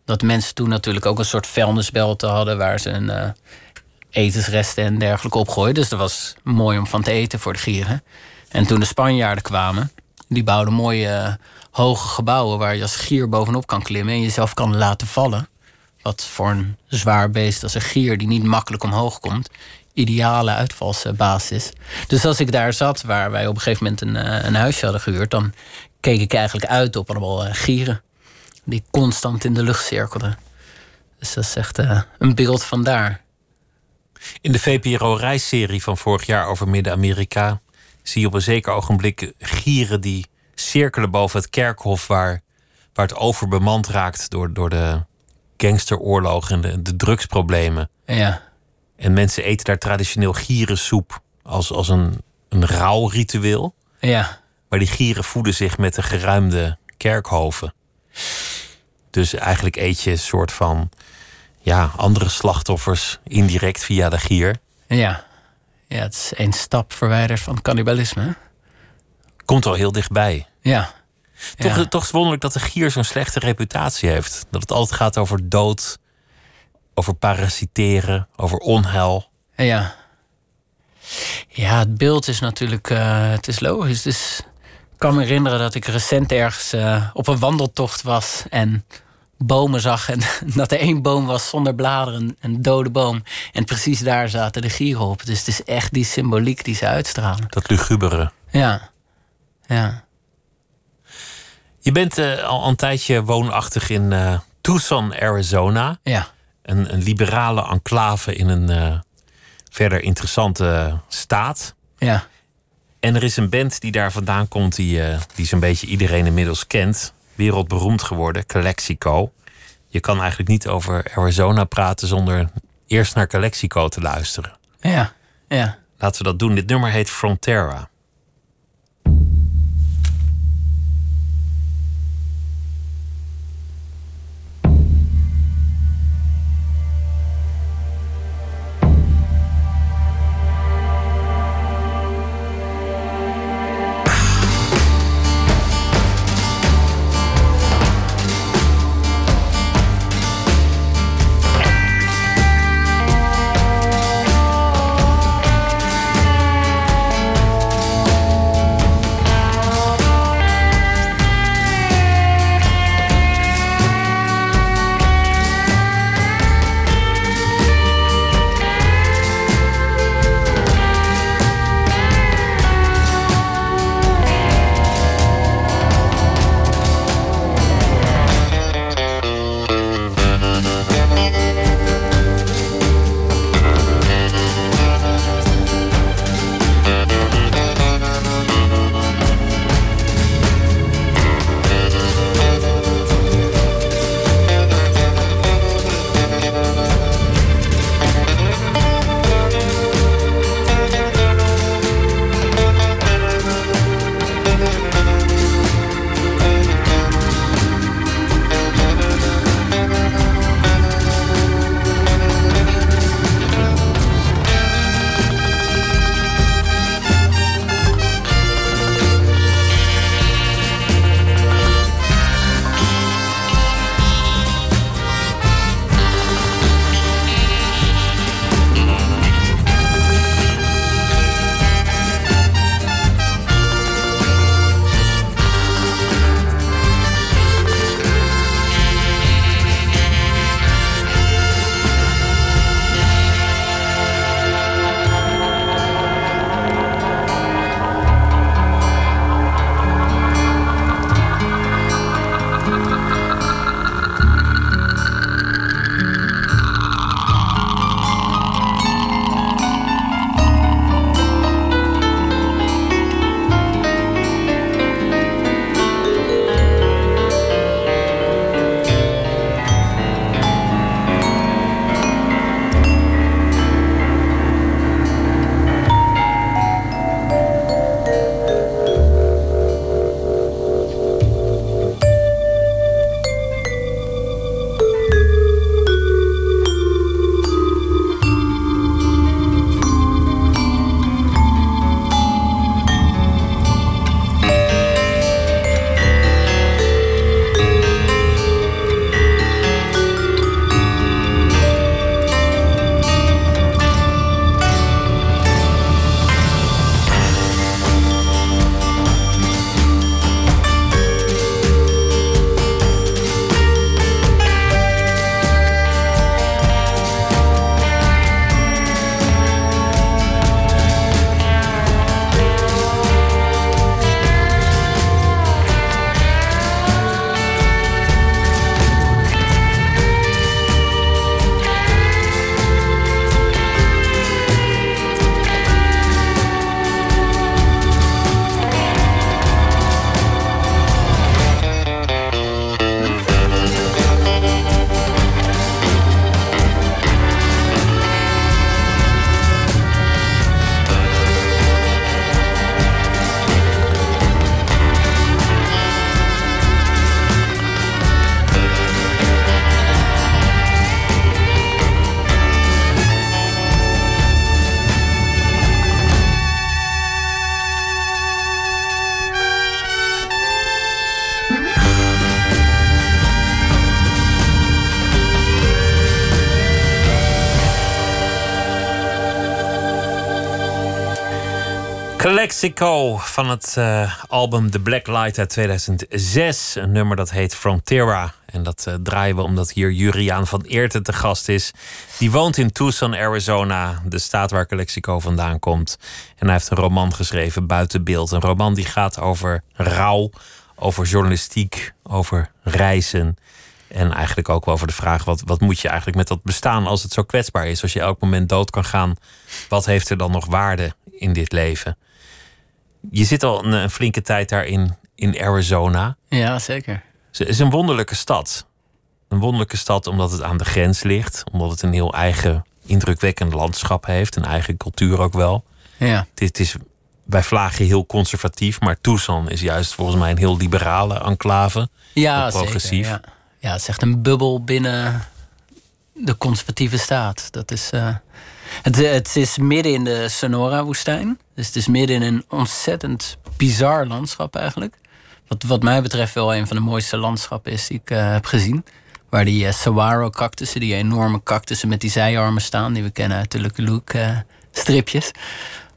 Dat mensen toen natuurlijk ook een soort vuilnisbelten hadden waar ze een eh, etensresten en dergelijke opgooien. Dus dat was mooi om van te eten voor de gieren. En toen de Spanjaarden kwamen, die bouwden mooie eh, hoge gebouwen waar je als gier bovenop kan klimmen en jezelf kan laten vallen. Wat voor een zwaar beest als een gier die niet makkelijk omhoog komt, ideale uitvalsbasis is. Dus als ik daar zat, waar wij op een gegeven moment een, eh, een huisje hadden gehuurd, dan keek ik eigenlijk uit op allemaal eh, gieren die constant in de lucht cirkelden. Dus dat is echt eh, een beeld van daar. In de VPRO-reisserie van vorig jaar over Midden-Amerika zie je op een zeker ogenblik gieren die cirkelen boven het kerkhof waar, waar het overbemand raakt door, door de gangsteroorlog en de, de drugsproblemen. Ja, En mensen eten daar traditioneel gierensoep als, als een, een rouwritueel. ja, Maar die gieren voeden zich met de geruimde kerkhoven. Dus eigenlijk eet je een soort van ja, andere slachtoffers indirect via de gier. Ja. ja, het is één stap verwijderd van cannibalisme. Komt wel heel dichtbij. Ja. Toch, ja. toch is het wonderlijk dat de gier zo'n slechte reputatie heeft. Dat het altijd gaat over dood, over parasiteren, over onheil. Ja. Ja, het beeld is natuurlijk... eh, het is logisch. Dus ik kan me herinneren dat ik recent ergens eh, op een wandeltocht was... en bomen zag en dat er één boom was zonder bladeren, een dode boom. En precies daar zaten de gieren op. Dus het is echt die symboliek die ze uitstralen. Dat lugubere. Ja, ja. Je bent eh, al een tijdje woonachtig in Tucson, Arizona. Ja. Een, een liberale enclave in een eh, verder interessante staat. Ja. En er is een band die daar vandaan komt, die, eh, die zo'n beetje iedereen inmiddels kent. Wereldberoemd geworden, Calexico. Je kan eigenlijk niet over Arizona praten zonder eerst naar Calexico te luisteren. Ja, ja. Laten we dat doen. Dit nummer heet Frontera. Frontera Calexico van het uh, album The Black Light uit 2006. Een nummer dat heet Frontera. En dat uh, draaien we omdat hier Juriaan van Eerten te gast is. Die woont in Tucson, Arizona, de staat waar Calexico vandaan komt. En hij heeft een roman geschreven, Buiten Beeld. Een roman die gaat over rouw, over journalistiek, over reizen. En eigenlijk ook wel over de vraag: wat, wat moet je eigenlijk met dat bestaan als het zo kwetsbaar is? Als je elk moment dood kan gaan, wat heeft er dan nog waarde in dit leven? Je zit al een, een flinke tijd daar in, in Arizona. Ja, zeker. Het is een wonderlijke stad. Een wonderlijke stad omdat het aan de grens ligt, omdat het een heel eigen, indrukwekkend landschap heeft, een eigen cultuur ook wel. Ja. Het, is bij Vlagen heel conservatief, maar Tucson is juist volgens mij een heel liberale enclave. Ja, progressief. Zeker, ja ja, het is echt een bubbel binnen de conservatieve staat. Dat is, uh, het, het is midden in de Sonora-woestijn. Dus het is midden in een ontzettend bizar landschap eigenlijk. Wat, wat mij betreft wel een van de mooiste landschappen is die ik uh, heb gezien. Waar die uh, saguaro-cactussen, die enorme cactussen met die zijarmen staan... die we kennen uit de Lucky Luke-stripjes.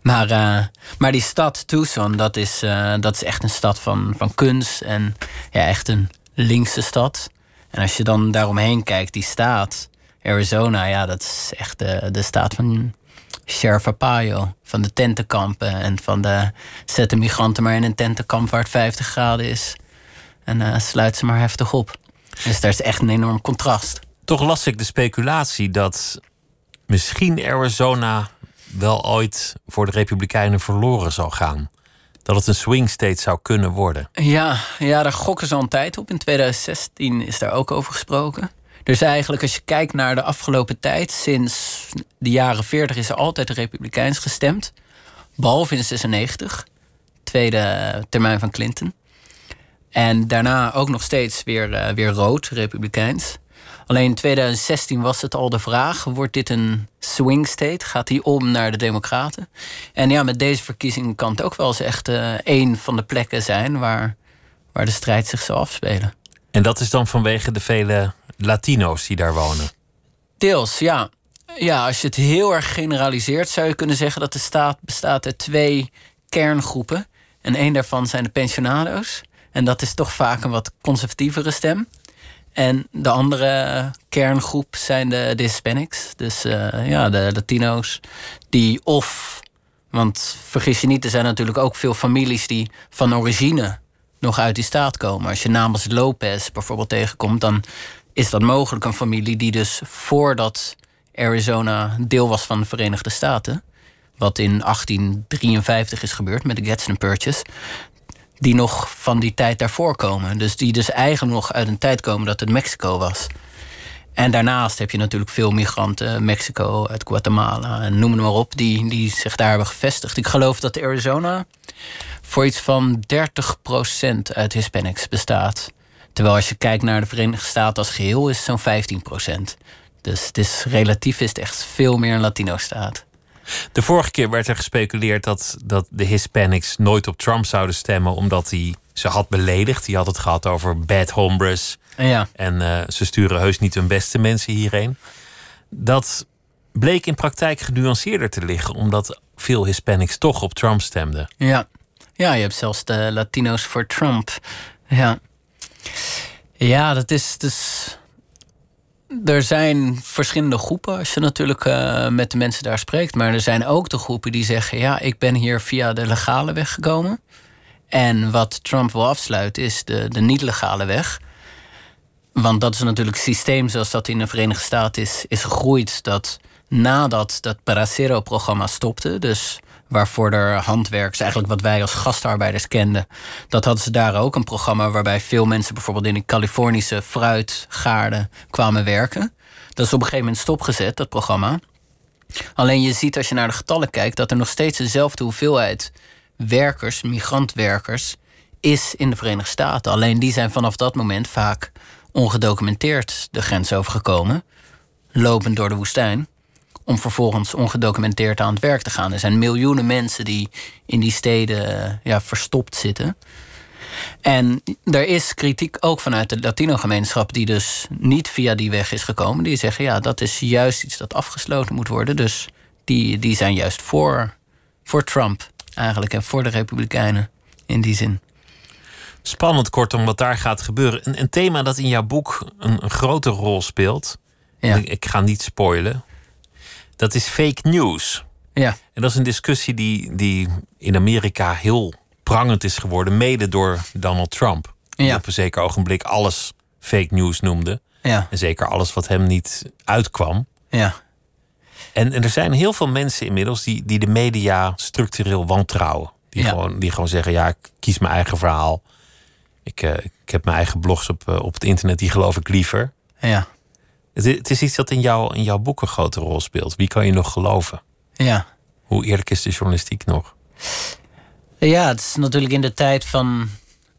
maar, maar die stad Tucson, dat is, dat is echt een stad van, van kunst... en ja, echt een linkse stad. En als je dan daaromheen kijkt, die staat, Arizona, ja, dat is echt de, de staat van Sheriff Arpaio. Van de tentenkampen en van de zet de migranten maar in een tentenkamp waar het 50 graden is. En uh, sluit ze maar heftig op. Dus daar is echt een enorm contrast. Toch las ik de speculatie dat misschien Arizona wel ooit voor de Republikeinen verloren zal gaan dat het een swing state zou kunnen worden. Ja, ja, daar gokken ze al een tijd op. In 2016 is daar ook over gesproken. Dus eigenlijk, als je kijkt naar de afgelopen tijd, sinds de jaren 40 is er altijd republikeins gestemd. Behalve in 96, tweede termijn van Clinton. En daarna ook nog steeds weer, uh, weer rood, republikeins. Alleen in 2016 was het al de vraag: wordt dit een swing state? Gaat die om naar de Democraten? En ja, met deze verkiezing kan het ook wel eens echt uh, een van de plekken zijn waar, waar de strijd zich zal afspelen. En dat is dan vanwege de vele Latino's die daar wonen? Deels, ja. Ja, als je het heel erg generaliseert, zou je kunnen zeggen dat de staat bestaat uit twee kerngroepen. En één daarvan zijn de pensionado's. En dat is toch vaak een wat conservatievere stem. En de andere kerngroep zijn de, Hispanics. Dus uh, ja, de Latino's. Die of, want vergis je niet, er zijn natuurlijk ook veel families die van origine nog uit die staat komen. Als je namens Lopez bijvoorbeeld tegenkomt, dan is dat mogelijk een familie die dus voordat Arizona deel was van de Verenigde Staten, wat in 1853 is gebeurd met de Gadsden Purchase, die nog van die tijd daarvoor komen. Dus die dus eigenlijk nog uit een tijd komen dat het Mexico was. En daarnaast heb je natuurlijk veel migranten, Mexico, uit Guatemala en noem maar op, die, die zich daar hebben gevestigd. Ik geloof dat Arizona voor iets van 30% uit Hispanics bestaat. Terwijl als je kijkt naar de Verenigde Staten als geheel, is het zo'n 15%. Dus het is relatief is het echt veel meer een Latino-staat. De vorige keer werd er gespeculeerd dat, dat de Hispanics nooit op Trump zouden stemmen, omdat hij ze had beledigd. Die had het gehad over bad hombres. Ja. En uh, ze sturen heus niet hun beste mensen hierheen. Dat bleek in praktijk genuanceerder te liggen, omdat veel Hispanics toch op Trump stemden. Ja, ja je hebt zelfs de Latino's voor Trump. Ja, ja dat is dus er zijn verschillende groepen als je natuurlijk uh, met de mensen daar spreekt. Maar er zijn ook de groepen die zeggen: ja, ik ben hier via de legale weg gekomen. En wat Trump wil afsluiten is de, de niet-legale weg. Want dat is natuurlijk het systeem zoals dat in de Verenigde Staten is, is gegroeid. Dat nadat dat Paracero-programma stopte, dus waarvoor er handwerkers, eigenlijk wat wij als gastarbeiders kenden, dat hadden ze daar ook een programma waarbij veel mensen bijvoorbeeld in de Californische fruitgaarden kwamen werken. Dat is op een gegeven moment stopgezet, dat programma. Alleen je ziet als je naar de getallen kijkt dat er nog steeds dezelfde hoeveelheid werkers, migrantwerkers, is in de Verenigde Staten. Alleen die zijn vanaf dat moment vaak ongedocumenteerd de grens overgekomen, lopend door de woestijn om vervolgens ongedocumenteerd aan het werk te gaan. Er zijn miljoenen mensen die in die steden eh, ja, verstopt zitten. En er is kritiek ook vanuit de Latino-gemeenschap, die dus niet via die weg is gekomen. Die zeggen ja, dat is juist iets dat afgesloten moet worden. Dus die, die zijn juist voor, voor Trump. eigenlijk. En voor de Republikeinen in die zin. Spannend, kortom, wat daar gaat gebeuren. Een, een thema dat in jouw boek een, een grote rol speelt. Ja. Ik, ik ga niet spoilen. Dat is fake news. Ja, En dat is een discussie die, die in Amerika heel prangend is geworden, mede door Donald Trump. Die Ja. op een zeker ogenblik alles fake news noemde. ja, En zeker alles wat hem niet uitkwam. ja. En, en er zijn heel veel mensen inmiddels die, die de media structureel wantrouwen. Die, Ja. gewoon, die gewoon zeggen: ja, ik kies mijn eigen verhaal. Ik, eh, ik heb mijn eigen blogs op, eh, op het internet, die geloof ik liever. Ja, Het, is- het is iets dat in, jou, in jouw boek een grote rol speelt. Wie kan je nog geloven? ja. Hoe eerlijk is de journalistiek nog? Ja, het is natuurlijk in de tijd van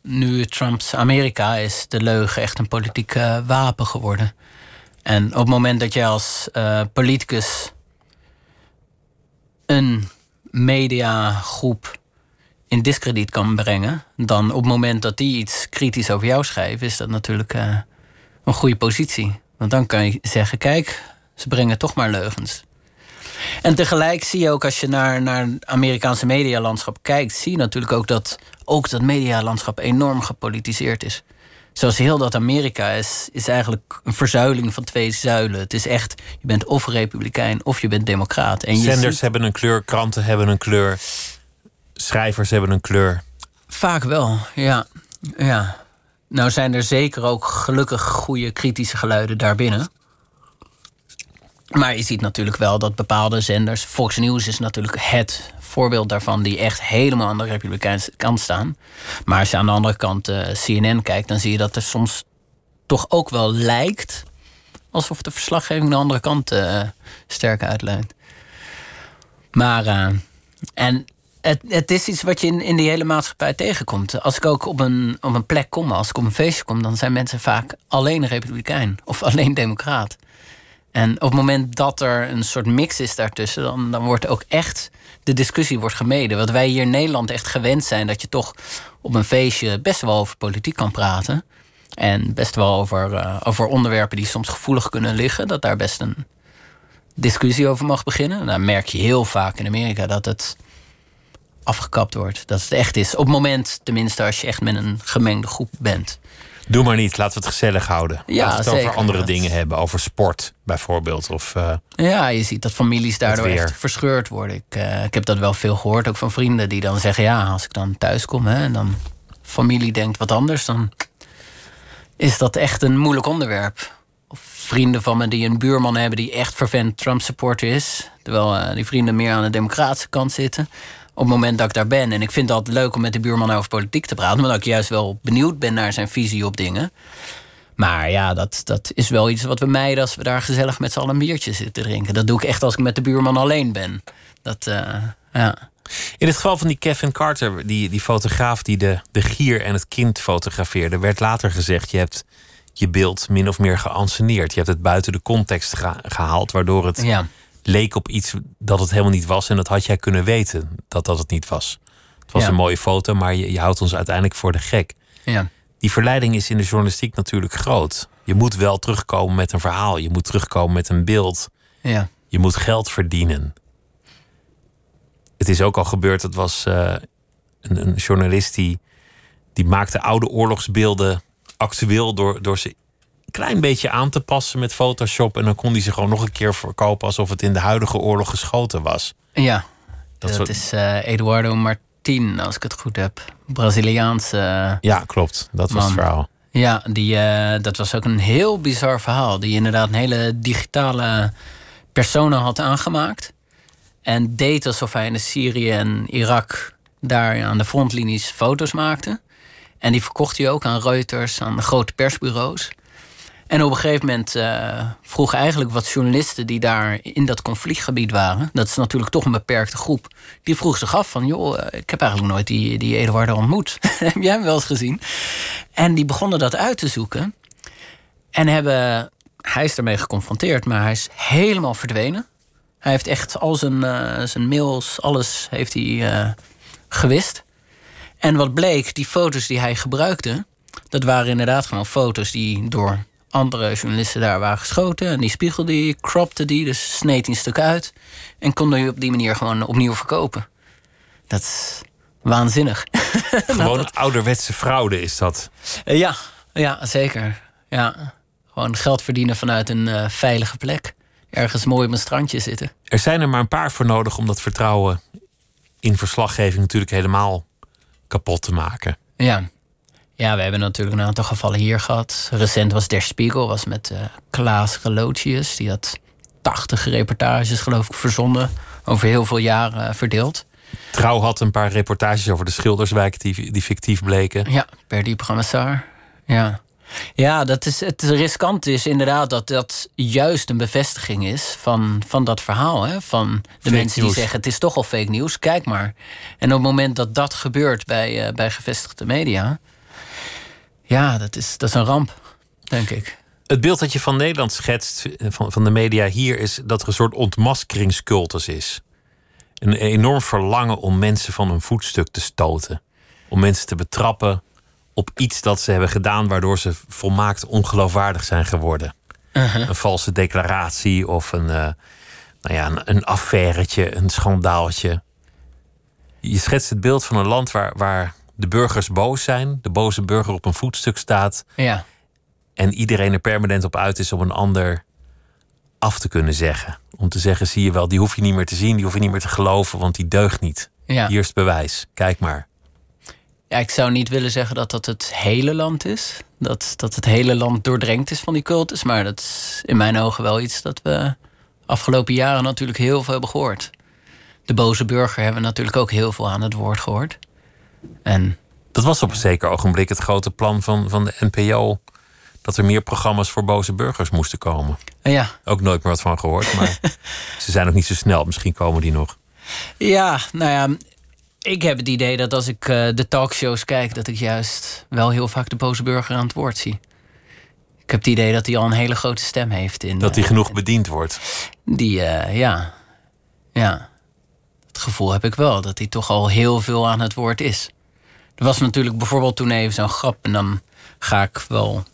nu Trumps Amerika is de leugen echt een politiek eh, wapen geworden. En op het moment dat je als eh, politicus een mediagroep in discrediet kan brengen, dan op het moment dat die iets kritisch over jou schrijven, is dat natuurlijk eh, een goede positie. Want dan kan je zeggen: kijk, ze brengen toch maar leugens. En tegelijk zie je ook als je naar, naar het Amerikaanse medialandschap kijkt, zie je natuurlijk ook dat ook dat medialandschap enorm gepolitiseerd is. Zoals heel dat Amerika is, is eigenlijk een verzuiling van twee zuilen. Het is echt, je bent of republikein of je bent democraat. En je Zenders ziet- hebben een kleur, kranten hebben een kleur, schrijvers hebben een kleur. Vaak wel, ja. ja. Nou zijn er zeker ook gelukkig goede kritische geluiden daarbinnen. Maar je ziet natuurlijk wel dat bepaalde zenders... Fox News is natuurlijk het voorbeeld daarvan... die echt helemaal aan de republikeinse kant staan. Maar als je aan de andere kant eh, CNN kijkt... dan zie je dat er soms toch ook wel lijkt... alsof de verslaggeving de andere kant eh sterk uitlijnt. Maar... eh, en het, is iets wat je in, in die hele maatschappij tegenkomt. Als ik ook op een, op een plek kom, als ik op een feestje kom, dan zijn mensen vaak alleen republikein of alleen democraat. En op het moment dat er een soort mix is daartussen, dan, dan wordt ook echt de discussie wordt gemeden. Wat wij hier in Nederland echt gewend zijn, dat je toch op een feestje best wel over politiek kan praten. En best wel over, eh, over onderwerpen die soms gevoelig kunnen liggen. Dat daar best een discussie over mag beginnen. Dan merk je heel vaak in Amerika dat het afgekapt wordt. Dat het echt is. Op het moment, tenminste, als je echt met een gemengde groep bent. Doe maar niet, laten we het gezellig houden. Ja, laten we het over zeker. andere Dat- dingen hebben, over sport bijvoorbeeld. Of, eh, Ja, je ziet dat families daardoor echt verscheurd worden. Ik, eh, ik heb dat wel veel gehoord, ook van vrienden die dan zeggen... ja, als ik dan thuis kom hè, en dan familie denkt wat anders... dan is dat echt een moeilijk onderwerp. Of vrienden van me die een buurman hebben die echt vervent Trump-supporter is... terwijl eh, die vrienden meer aan de democratische kant zitten... op het moment dat ik daar ben. En ik vind altijd leuk om met de buurman over politiek te praten... omdat ik juist wel benieuwd ben naar zijn visie op dingen... Maar ja, dat, dat is wel iets wat we mijden als we daar gezellig met z'n allen een biertje zitten drinken. Dat doe ik echt als ik met de buurman alleen ben. Dat, eh, ja. In het geval van die Kevin Carter, die, die fotograaf die de, de gier en het kind fotografeerde, werd later gezegd: je hebt je beeld min of meer geanceneerd. Je hebt het buiten de context geha- gehaald, waardoor het ja. Leek op iets dat het helemaal niet was. En dat had jij kunnen weten dat dat het niet was. Het was Ja. een mooie foto, maar je, je houdt ons uiteindelijk voor de gek. ja. Die verleiding is in de journalistiek natuurlijk groot. Je moet wel terugkomen met een verhaal. Je moet terugkomen met een beeld. ja. Je moet geld verdienen. Het is ook al gebeurd, het was eh, een, een journalist die, die maakte oude oorlogsbeelden actueel door, door ze klein beetje aan te passen met Photoshop. En dan kon hij ze gewoon nog een keer verkopen alsof het in de huidige oorlog geschoten was. Ja, Dat dat, soort- is eh, Eduardo Martin, als ik het goed heb. Braziliaanse. eh, Ja, klopt. Dat was het verhaal. ja, die, eh, dat was ook een heel bizar verhaal. Die inderdaad een hele digitale persona had aangemaakt. En deed alsof hij in de Syrië en Irak daar aan de frontlinies foto's maakte. En die verkocht hij ook aan Reuters, aan de grote persbureaus. En op een gegeven moment eh vroegen eigenlijk wat journalisten die daar in dat conflictgebied waren. Dat is natuurlijk toch een beperkte groep. Die vroeg zich af van, joh, eh, ik heb eigenlijk nooit die, die Eduardo ontmoet. heb jij hem wel eens gezien? En die begonnen dat uit te zoeken. En hebben, hij is ermee geconfronteerd, maar hij is helemaal verdwenen. Hij heeft echt al zijn, eh, zijn mails, alles heeft hij gewist. En wat bleek, die foto's die hij gebruikte, dat waren inderdaad gewoon foto's die door andere journalisten daar waren geschoten. En die spiegelde hij, cropte die, dus sneed hij een stuk uit. En kon hij op die manier gewoon opnieuw verkopen. Dat is waanzinnig. Gewoon ouderwetse fraude is dat. Uh, ja, ja, zeker. Ja. Gewoon geld verdienen vanuit een uh, veilige plek. Ergens mooi op een strandje zitten. Er zijn er maar een paar voor nodig om dat vertrouwen in verslaggeving natuurlijk helemaal kapot te maken. Ja. Ja, we hebben natuurlijk een aantal gevallen hier gehad. Recent was Der Spiegel, was met uh, Klaas Relotius. Die had 80 reportages, geloof ik, verzonden. Over heel veel jaren verdeeld. Trouw had een paar reportages over de Schilderswijk die, die fictief bleken. Ja, per die programma Ja. Ja, dat is, het riskant is inderdaad dat dat juist een bevestiging is van, van dat verhaal. Hè? Van de mensen die zeggen het is toch al fake nieuws, kijk maar. En op het moment dat dat gebeurt bij, uh, bij gevestigde media, ja, dat is, dat is een ramp, denk ik. Het beeld dat je van Nederland schetst, eh, van, van de media hier, is dat er een soort ontmaskeringscultus is. Een enorm verlangen om mensen van een voetstuk te stoten. Om mensen te betrappen op iets dat ze hebben gedaan waardoor ze volmaakt ongeloofwaardig zijn geworden. Uh-huh. Een valse declaratie of een, uh, nou ja, een, een affairetje, een schandaaltje. Je schetst het beeld van een land waar, waar de burgers boos zijn, de boze burger op een voetstuk staat. Ja. En iedereen er permanent op uit is om een ander af te kunnen zeggen. Om te zeggen, zie je wel, die hoef je niet meer te zien, die hoef je niet meer te geloven, want die deugt niet. Ja. Hier is het bewijs, kijk maar. Ja, ik zou niet willen zeggen dat dat het hele land is. Dat, dat het hele land doordrenkt is van die cultus. Maar dat is in mijn ogen wel iets dat we afgelopen jaren natuurlijk heel veel hebben gehoord. De boze burger hebben we natuurlijk ook heel veel aan het woord gehoord. En, dat was op een zeker ogenblik het grote plan van, van de NPO. Dat er meer programma's voor boze burgers moesten komen. Ja. Ook nooit meer wat van gehoord. Maar ze zijn ook niet zo snel. Misschien komen die nog. Ja, nou ja, ik heb het idee dat als ik uh, de talkshows kijk, dat ik juist wel heel vaak de boze burger aan het woord zie. Ik heb het idee dat hij al een hele grote stem heeft. In, dat hij uh, genoeg bediend wordt. Die, uh, ja. Ja. Het gevoel heb ik wel, dat hij toch al heel veel aan het woord is. Er was natuurlijk bijvoorbeeld toen even zo'n grap. En dan ga ik wel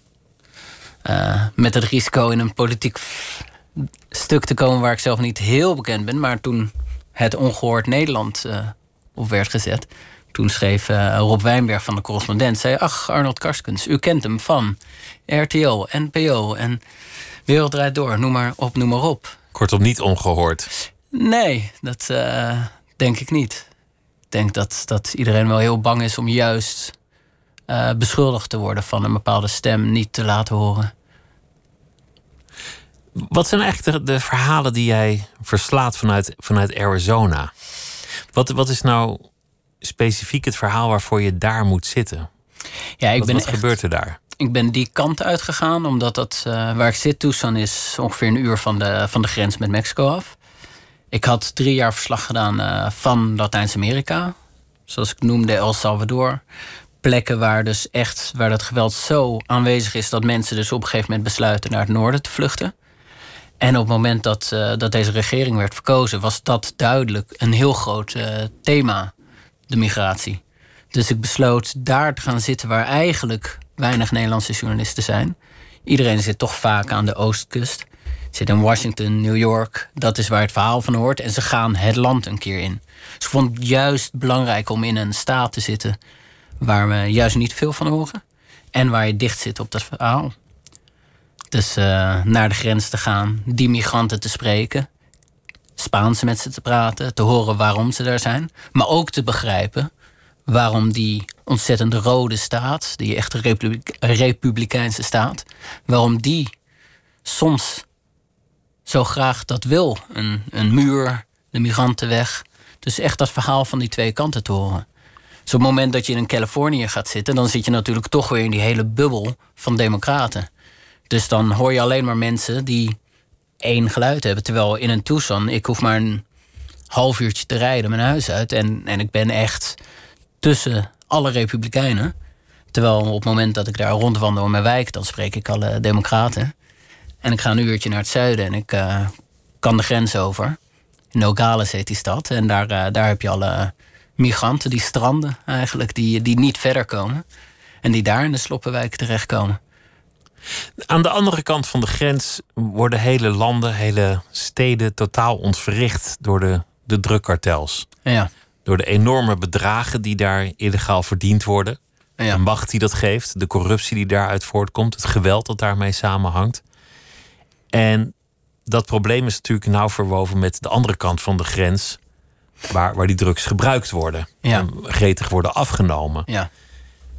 met het risico in een politiek stuk te komen waar ik zelf niet heel bekend ben. Maar toen het ongehoord Nederland op werd gezet. Toen schreef uh, Rob Wijnberg van de correspondent... zei, ach, Arnold Karskens, u kent hem van RTO, NPO en Wereld Door. Noem maar op, noem maar op. Kortom, niet ongehoord. Nee, dat uh, denk ik niet. Ik denk dat, dat iedereen wel heel bang is om juist uh, beschuldigd te worden... van een bepaalde stem niet te laten horen. Wat zijn eigenlijk de, de verhalen die jij verslaat vanuit, vanuit Arizona? Wat, wat is nou specifiek het verhaal waarvoor je daar moet zitten? Ja, ik wat, ben wat echt, gebeurt er daar? Ik ben die kant uitgegaan, omdat dat, uh, waar ik zit, Tucson, is ongeveer een uur van de, van de grens met Mexico af. Ik had drie jaar verslag gedaan uh, van Latijns-Amerika. Zoals ik noemde, El Salvador. Plekken waar dus echt waar dat geweld zo aanwezig is dat mensen dus op een gegeven moment besluiten naar het noorden te vluchten. En op het moment dat, uh, dat deze regering werd verkozen, was dat duidelijk een heel groot uh, thema, de migratie. Dus ik besloot daar te gaan zitten waar eigenlijk weinig Nederlandse journalisten zijn. Iedereen zit toch vaak aan de oostkust. Zit in Washington, New York. Dat is waar het verhaal van hoort. En ze gaan het land een keer in. Ik vond het juist belangrijk om in een staat te zitten waar we juist niet veel van horen. En waar je dicht zit op dat verhaal. Dus uh, naar de grens te gaan, die migranten te spreken, Spaans met ze te praten, te horen waarom ze daar zijn, maar ook te begrijpen waarom die ontzettend rode staat, die echte republike republikeinse staat, waarom die soms zo graag dat wil. Een, een muur, de migrantenweg. Dus echt dat verhaal van die twee kanten te horen. Dus op het moment dat je in Californië gaat zitten, dan zit je natuurlijk toch weer in die hele bubbel van democraten. Dus dan hoor je alleen maar mensen die één geluid hebben. Terwijl in een Tucson, ik hoef maar een half uurtje te rijden mijn huis uit. En, en ik ben echt tussen alle republikeinen. Terwijl op het moment dat ik daar rondwandel in mijn wijk, dan spreek ik alle democraten. En ik ga een uurtje naar het zuiden en ik uh, kan de grens over. Nogales heet die stad. En daar, uh, daar heb je alle migranten, die stranden eigenlijk, die, die niet verder komen. En die daar in de sloppenwijk terechtkomen. Aan de andere kant van de grens worden hele landen, hele steden totaal ontwricht door de, de drugkartels. Ja. door de enorme bedragen die daar illegaal verdiend worden. Ja. De macht die dat geeft, de corruptie die daaruit voortkomt, het geweld dat daarmee samenhangt. En dat probleem is natuurlijk nauw verwoven met de andere kant van de grens, waar, waar die drugs gebruikt worden Ja. en gretig worden afgenomen. Ja.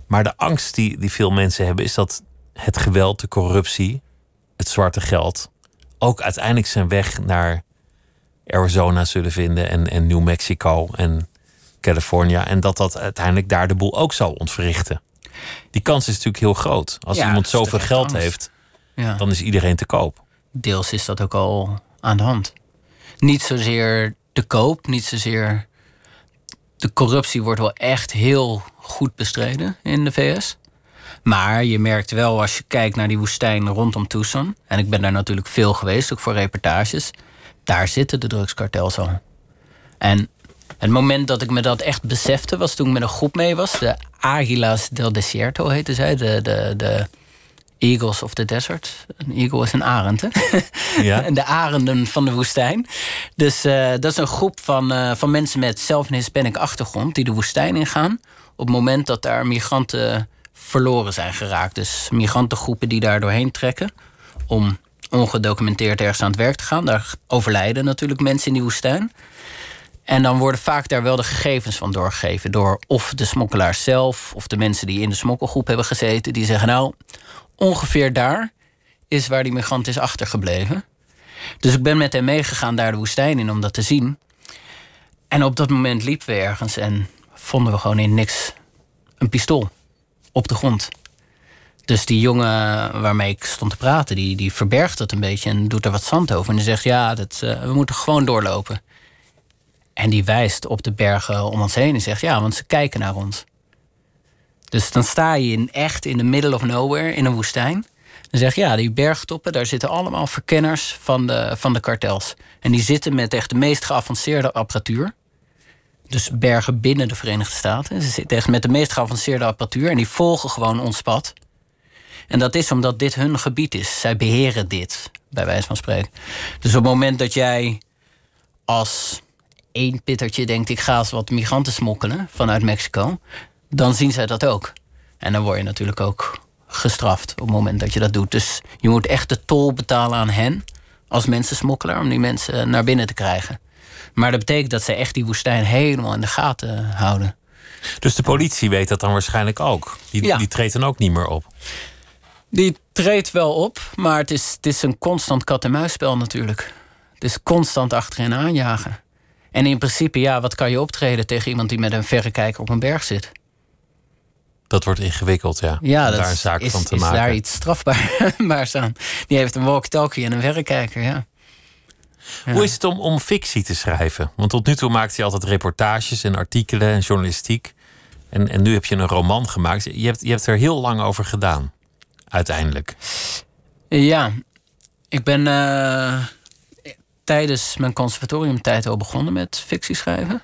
Maar de angst die, die veel mensen hebben, is dat het geweld, de corruptie, het zwarte geld ook uiteindelijk zijn weg naar Arizona zullen vinden en, en New Mexico en California. En dat dat uiteindelijk daar de boel ook zal ontwrichten. Die kans is natuurlijk heel groot. Als Ja, iemand zoveel geld angst. heeft, ja. dan is iedereen te koop. Deels is dat ook al aan de hand. Niet zozeer de koop, niet zozeer. De corruptie wordt wel echt heel goed bestreden in de VS. Maar je merkt wel als je kijkt naar die woestijn rondom Tucson. En ik ben daar natuurlijk veel geweest, ook voor reportages. Daar zitten de drugskartels al. En het moment dat ik me dat echt besefte was toen ik met een groep mee was. De Aguilas del Desierto heette zij. De, de, de Eagles of the Desert. Een eagle is een arend, hè? Ja? en de arenden van de woestijn. Dus eh, dat is een groep van, eh, van mensen met zelf een Hispanic achtergrond... die de woestijn ingaan op het moment dat daar migranten verloren zijn geraakt. Dus migrantengroepen die daar doorheen trekken... om ongedocumenteerd ergens aan het werk te gaan. Daar overlijden natuurlijk mensen in die woestijn. En dan worden vaak daar wel de gegevens van doorgegeven... door of de smokkelaars zelf of de mensen die in de smokkelgroep hebben gezeten... die zeggen nou, ongeveer daar is waar die migrant is achtergebleven. Dus ik ben met hem meegegaan daar de woestijn in om dat te zien. En op dat moment liepen we ergens en vonden we gewoon in niks een pistool op de grond. Dus die jongen waarmee ik stond te praten, die, die verbergt dat een beetje en doet er wat zand over. En die zegt, ja, dat, eh, we moeten gewoon doorlopen. En die wijst op de bergen om ons heen en zegt, ja, want ze kijken naar ons. Dus dan sta je in echt in the middle of nowhere, in een woestijn. Dan zeg je, ja, die bergtoppen, daar zitten allemaal verkenners van de, van de kartels. En die zitten met echt de meest geavanceerde apparatuur. Dus bergen binnen de Verenigde Staten. Ze zitten echt met de meest geavanceerde apparatuur. En die volgen gewoon ons pad. En dat is omdat dit hun gebied is. Zij beheren dit, bij wijze van spreken. Dus op het moment dat jij als één pittertje denkt... ik ga eens wat migranten smokkelen vanuit Mexico... dan zien zij dat ook. En dan word je natuurlijk ook gestraft op het moment dat je dat doet. Dus je moet echt de tol betalen aan hen als mensensmokkelaar... om die mensen naar binnen te krijgen. Maar dat betekent dat ze echt die woestijn helemaal in de gaten houden. Dus de politie weet dat dan waarschijnlijk ook. Die, Ja. die treedt dan ook niet meer op. Die treedt wel op, maar het is, het is een constant kat-en-muisspel natuurlijk. Het is constant achterin aanjagen. En in principe, ja, wat kan je optreden tegen iemand die met een verrekijker op een berg zit? Dat wordt ingewikkeld, ja. Ja, daar een zaak is, van te is maken. daar iets strafbaars aan. Die heeft een walkie-talkie en een verrekijker, ja. Ja. Hoe is het om, om fictie te schrijven? Want tot nu toe maakte je altijd reportages en artikelen en journalistiek. En, en nu heb je een roman gemaakt. Je hebt, je hebt er heel lang over gedaan, uiteindelijk. Ja, ik ben eh, tijdens mijn conservatoriumtijd al begonnen met fictie schrijven.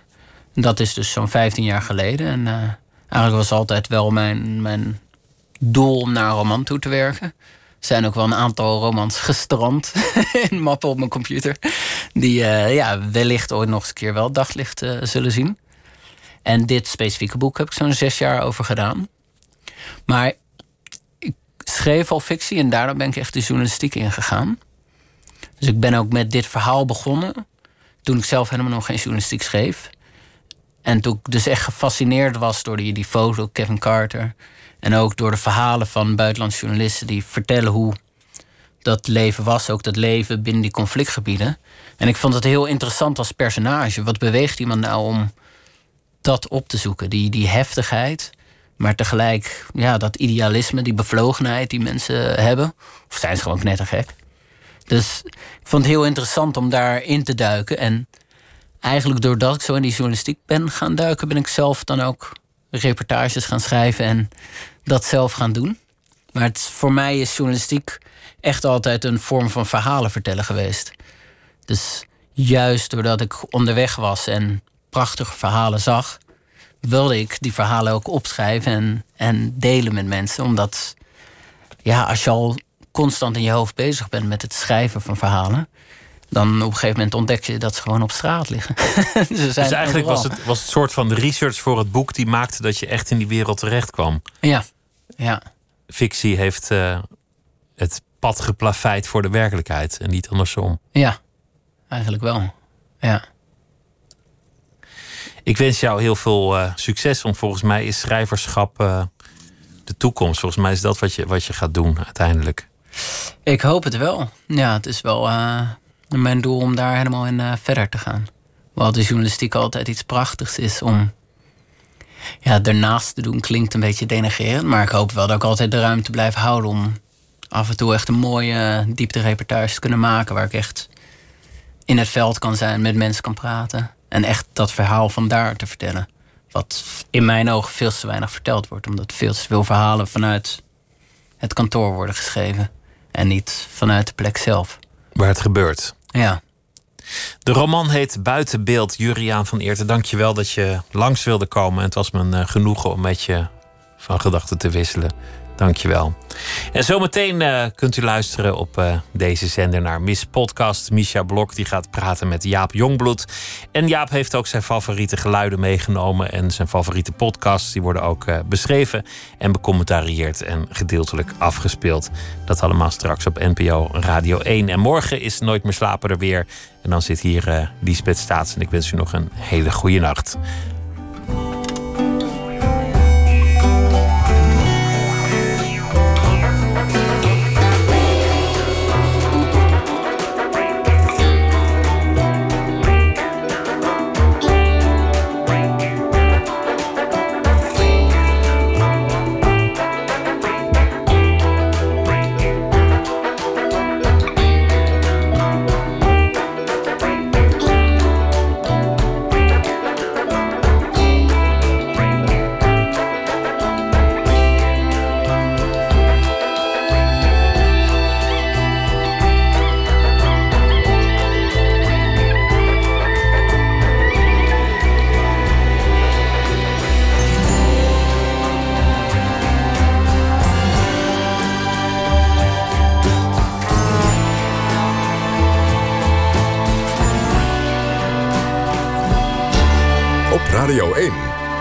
Dat is dus zo'n 15 jaar geleden. En eh, eigenlijk was altijd wel mijn, mijn doel om naar een roman toe te werken. Er zijn ook wel een aantal romans gestrand in mappen op mijn computer. Die eh, ja, wellicht ooit nog eens een keer wel daglicht eh, zullen zien. En dit specifieke boek heb ik zo'n zes jaar over gedaan. Maar ik schreef al fictie en daarna ben ik echt de journalistiek ingegaan. Dus ik ben ook met dit verhaal begonnen. Toen ik zelf helemaal nog geen journalistiek schreef. En toen ik dus echt gefascineerd was door die, die foto, Kevin Carter. En ook door de verhalen van buitenlandse journalisten die vertellen hoe dat leven was. Ook dat leven binnen die conflictgebieden. En ik vond het heel interessant als personage. Wat beweegt iemand nou om dat op te zoeken? Die, die heftigheid, maar tegelijk ja, dat idealisme, die bevlogenheid die mensen hebben. Of zijn ze gewoon knettergek? Dus ik vond het heel interessant om daarin te duiken. En eigenlijk doordat ik zo in die journalistiek ben gaan duiken, ben ik zelf dan ook reportages gaan schrijven en dat zelf gaan doen. Maar het, voor mij is journalistiek echt altijd een vorm van verhalen vertellen geweest. Dus juist doordat ik onderweg was en prachtige verhalen zag, wilde ik die verhalen ook opschrijven en, en delen met mensen. Omdat, ja, als je al constant in je hoofd bezig bent met het schrijven van verhalen, dan op een gegeven moment ontdek je dat ze gewoon op straat liggen. ze zijn Dus eigenlijk overal. was het, was het soort van de research voor het boek die maakte dat je echt in die wereld terecht kwam. Ja, ja. Fictie heeft eh, het pad geplaveid voor de werkelijkheid en niet andersom. Ja, eigenlijk wel. Ja. Ik wens jou heel veel eh, succes, want volgens mij is schrijverschap eh, de toekomst. Volgens mij is dat wat je, wat je gaat doen uiteindelijk. Ik hoop het wel. Ja, het is wel mijn doel om daar helemaal in eh, verder te gaan. Wel de journalistiek altijd iets prachtigs is om ja, ernaast te doen, klinkt een beetje denigrerend. Maar ik hoop wel dat ik altijd de ruimte blijf houden om af en toe echt een mooie eh, diepte-reportage te kunnen maken. Waar ik echt in het veld kan zijn, met mensen kan praten. En echt dat verhaal van daar te vertellen. Wat in mijn ogen veel te weinig verteld wordt. Omdat veel te veel verhalen vanuit het kantoor worden geschreven. En niet vanuit de plek zelf. Waar het gebeurt. Ja. De roman heet Buiten beeld. Juriaan van Eerten, dank je wel dat je langs wilde komen. En het was me een eh, genoegen om met je van gedachten te wisselen. Dank je wel. En zometeen eh, kunt u luisteren op eh, deze zender naar Miss Podcast. Misha Blok die gaat praten met Jaap Jongbloed. En Jaap heeft ook zijn favoriete geluiden meegenomen. En zijn favoriete podcasts die worden ook eh, beschreven en becommentarieerd en gedeeltelijk afgespeeld. Dat allemaal straks op NPO Radio 1. En morgen is Nooit meer slapen er weer. En dan zit hier Lisbeth Staats. En ik wens u nog een hele goede nacht.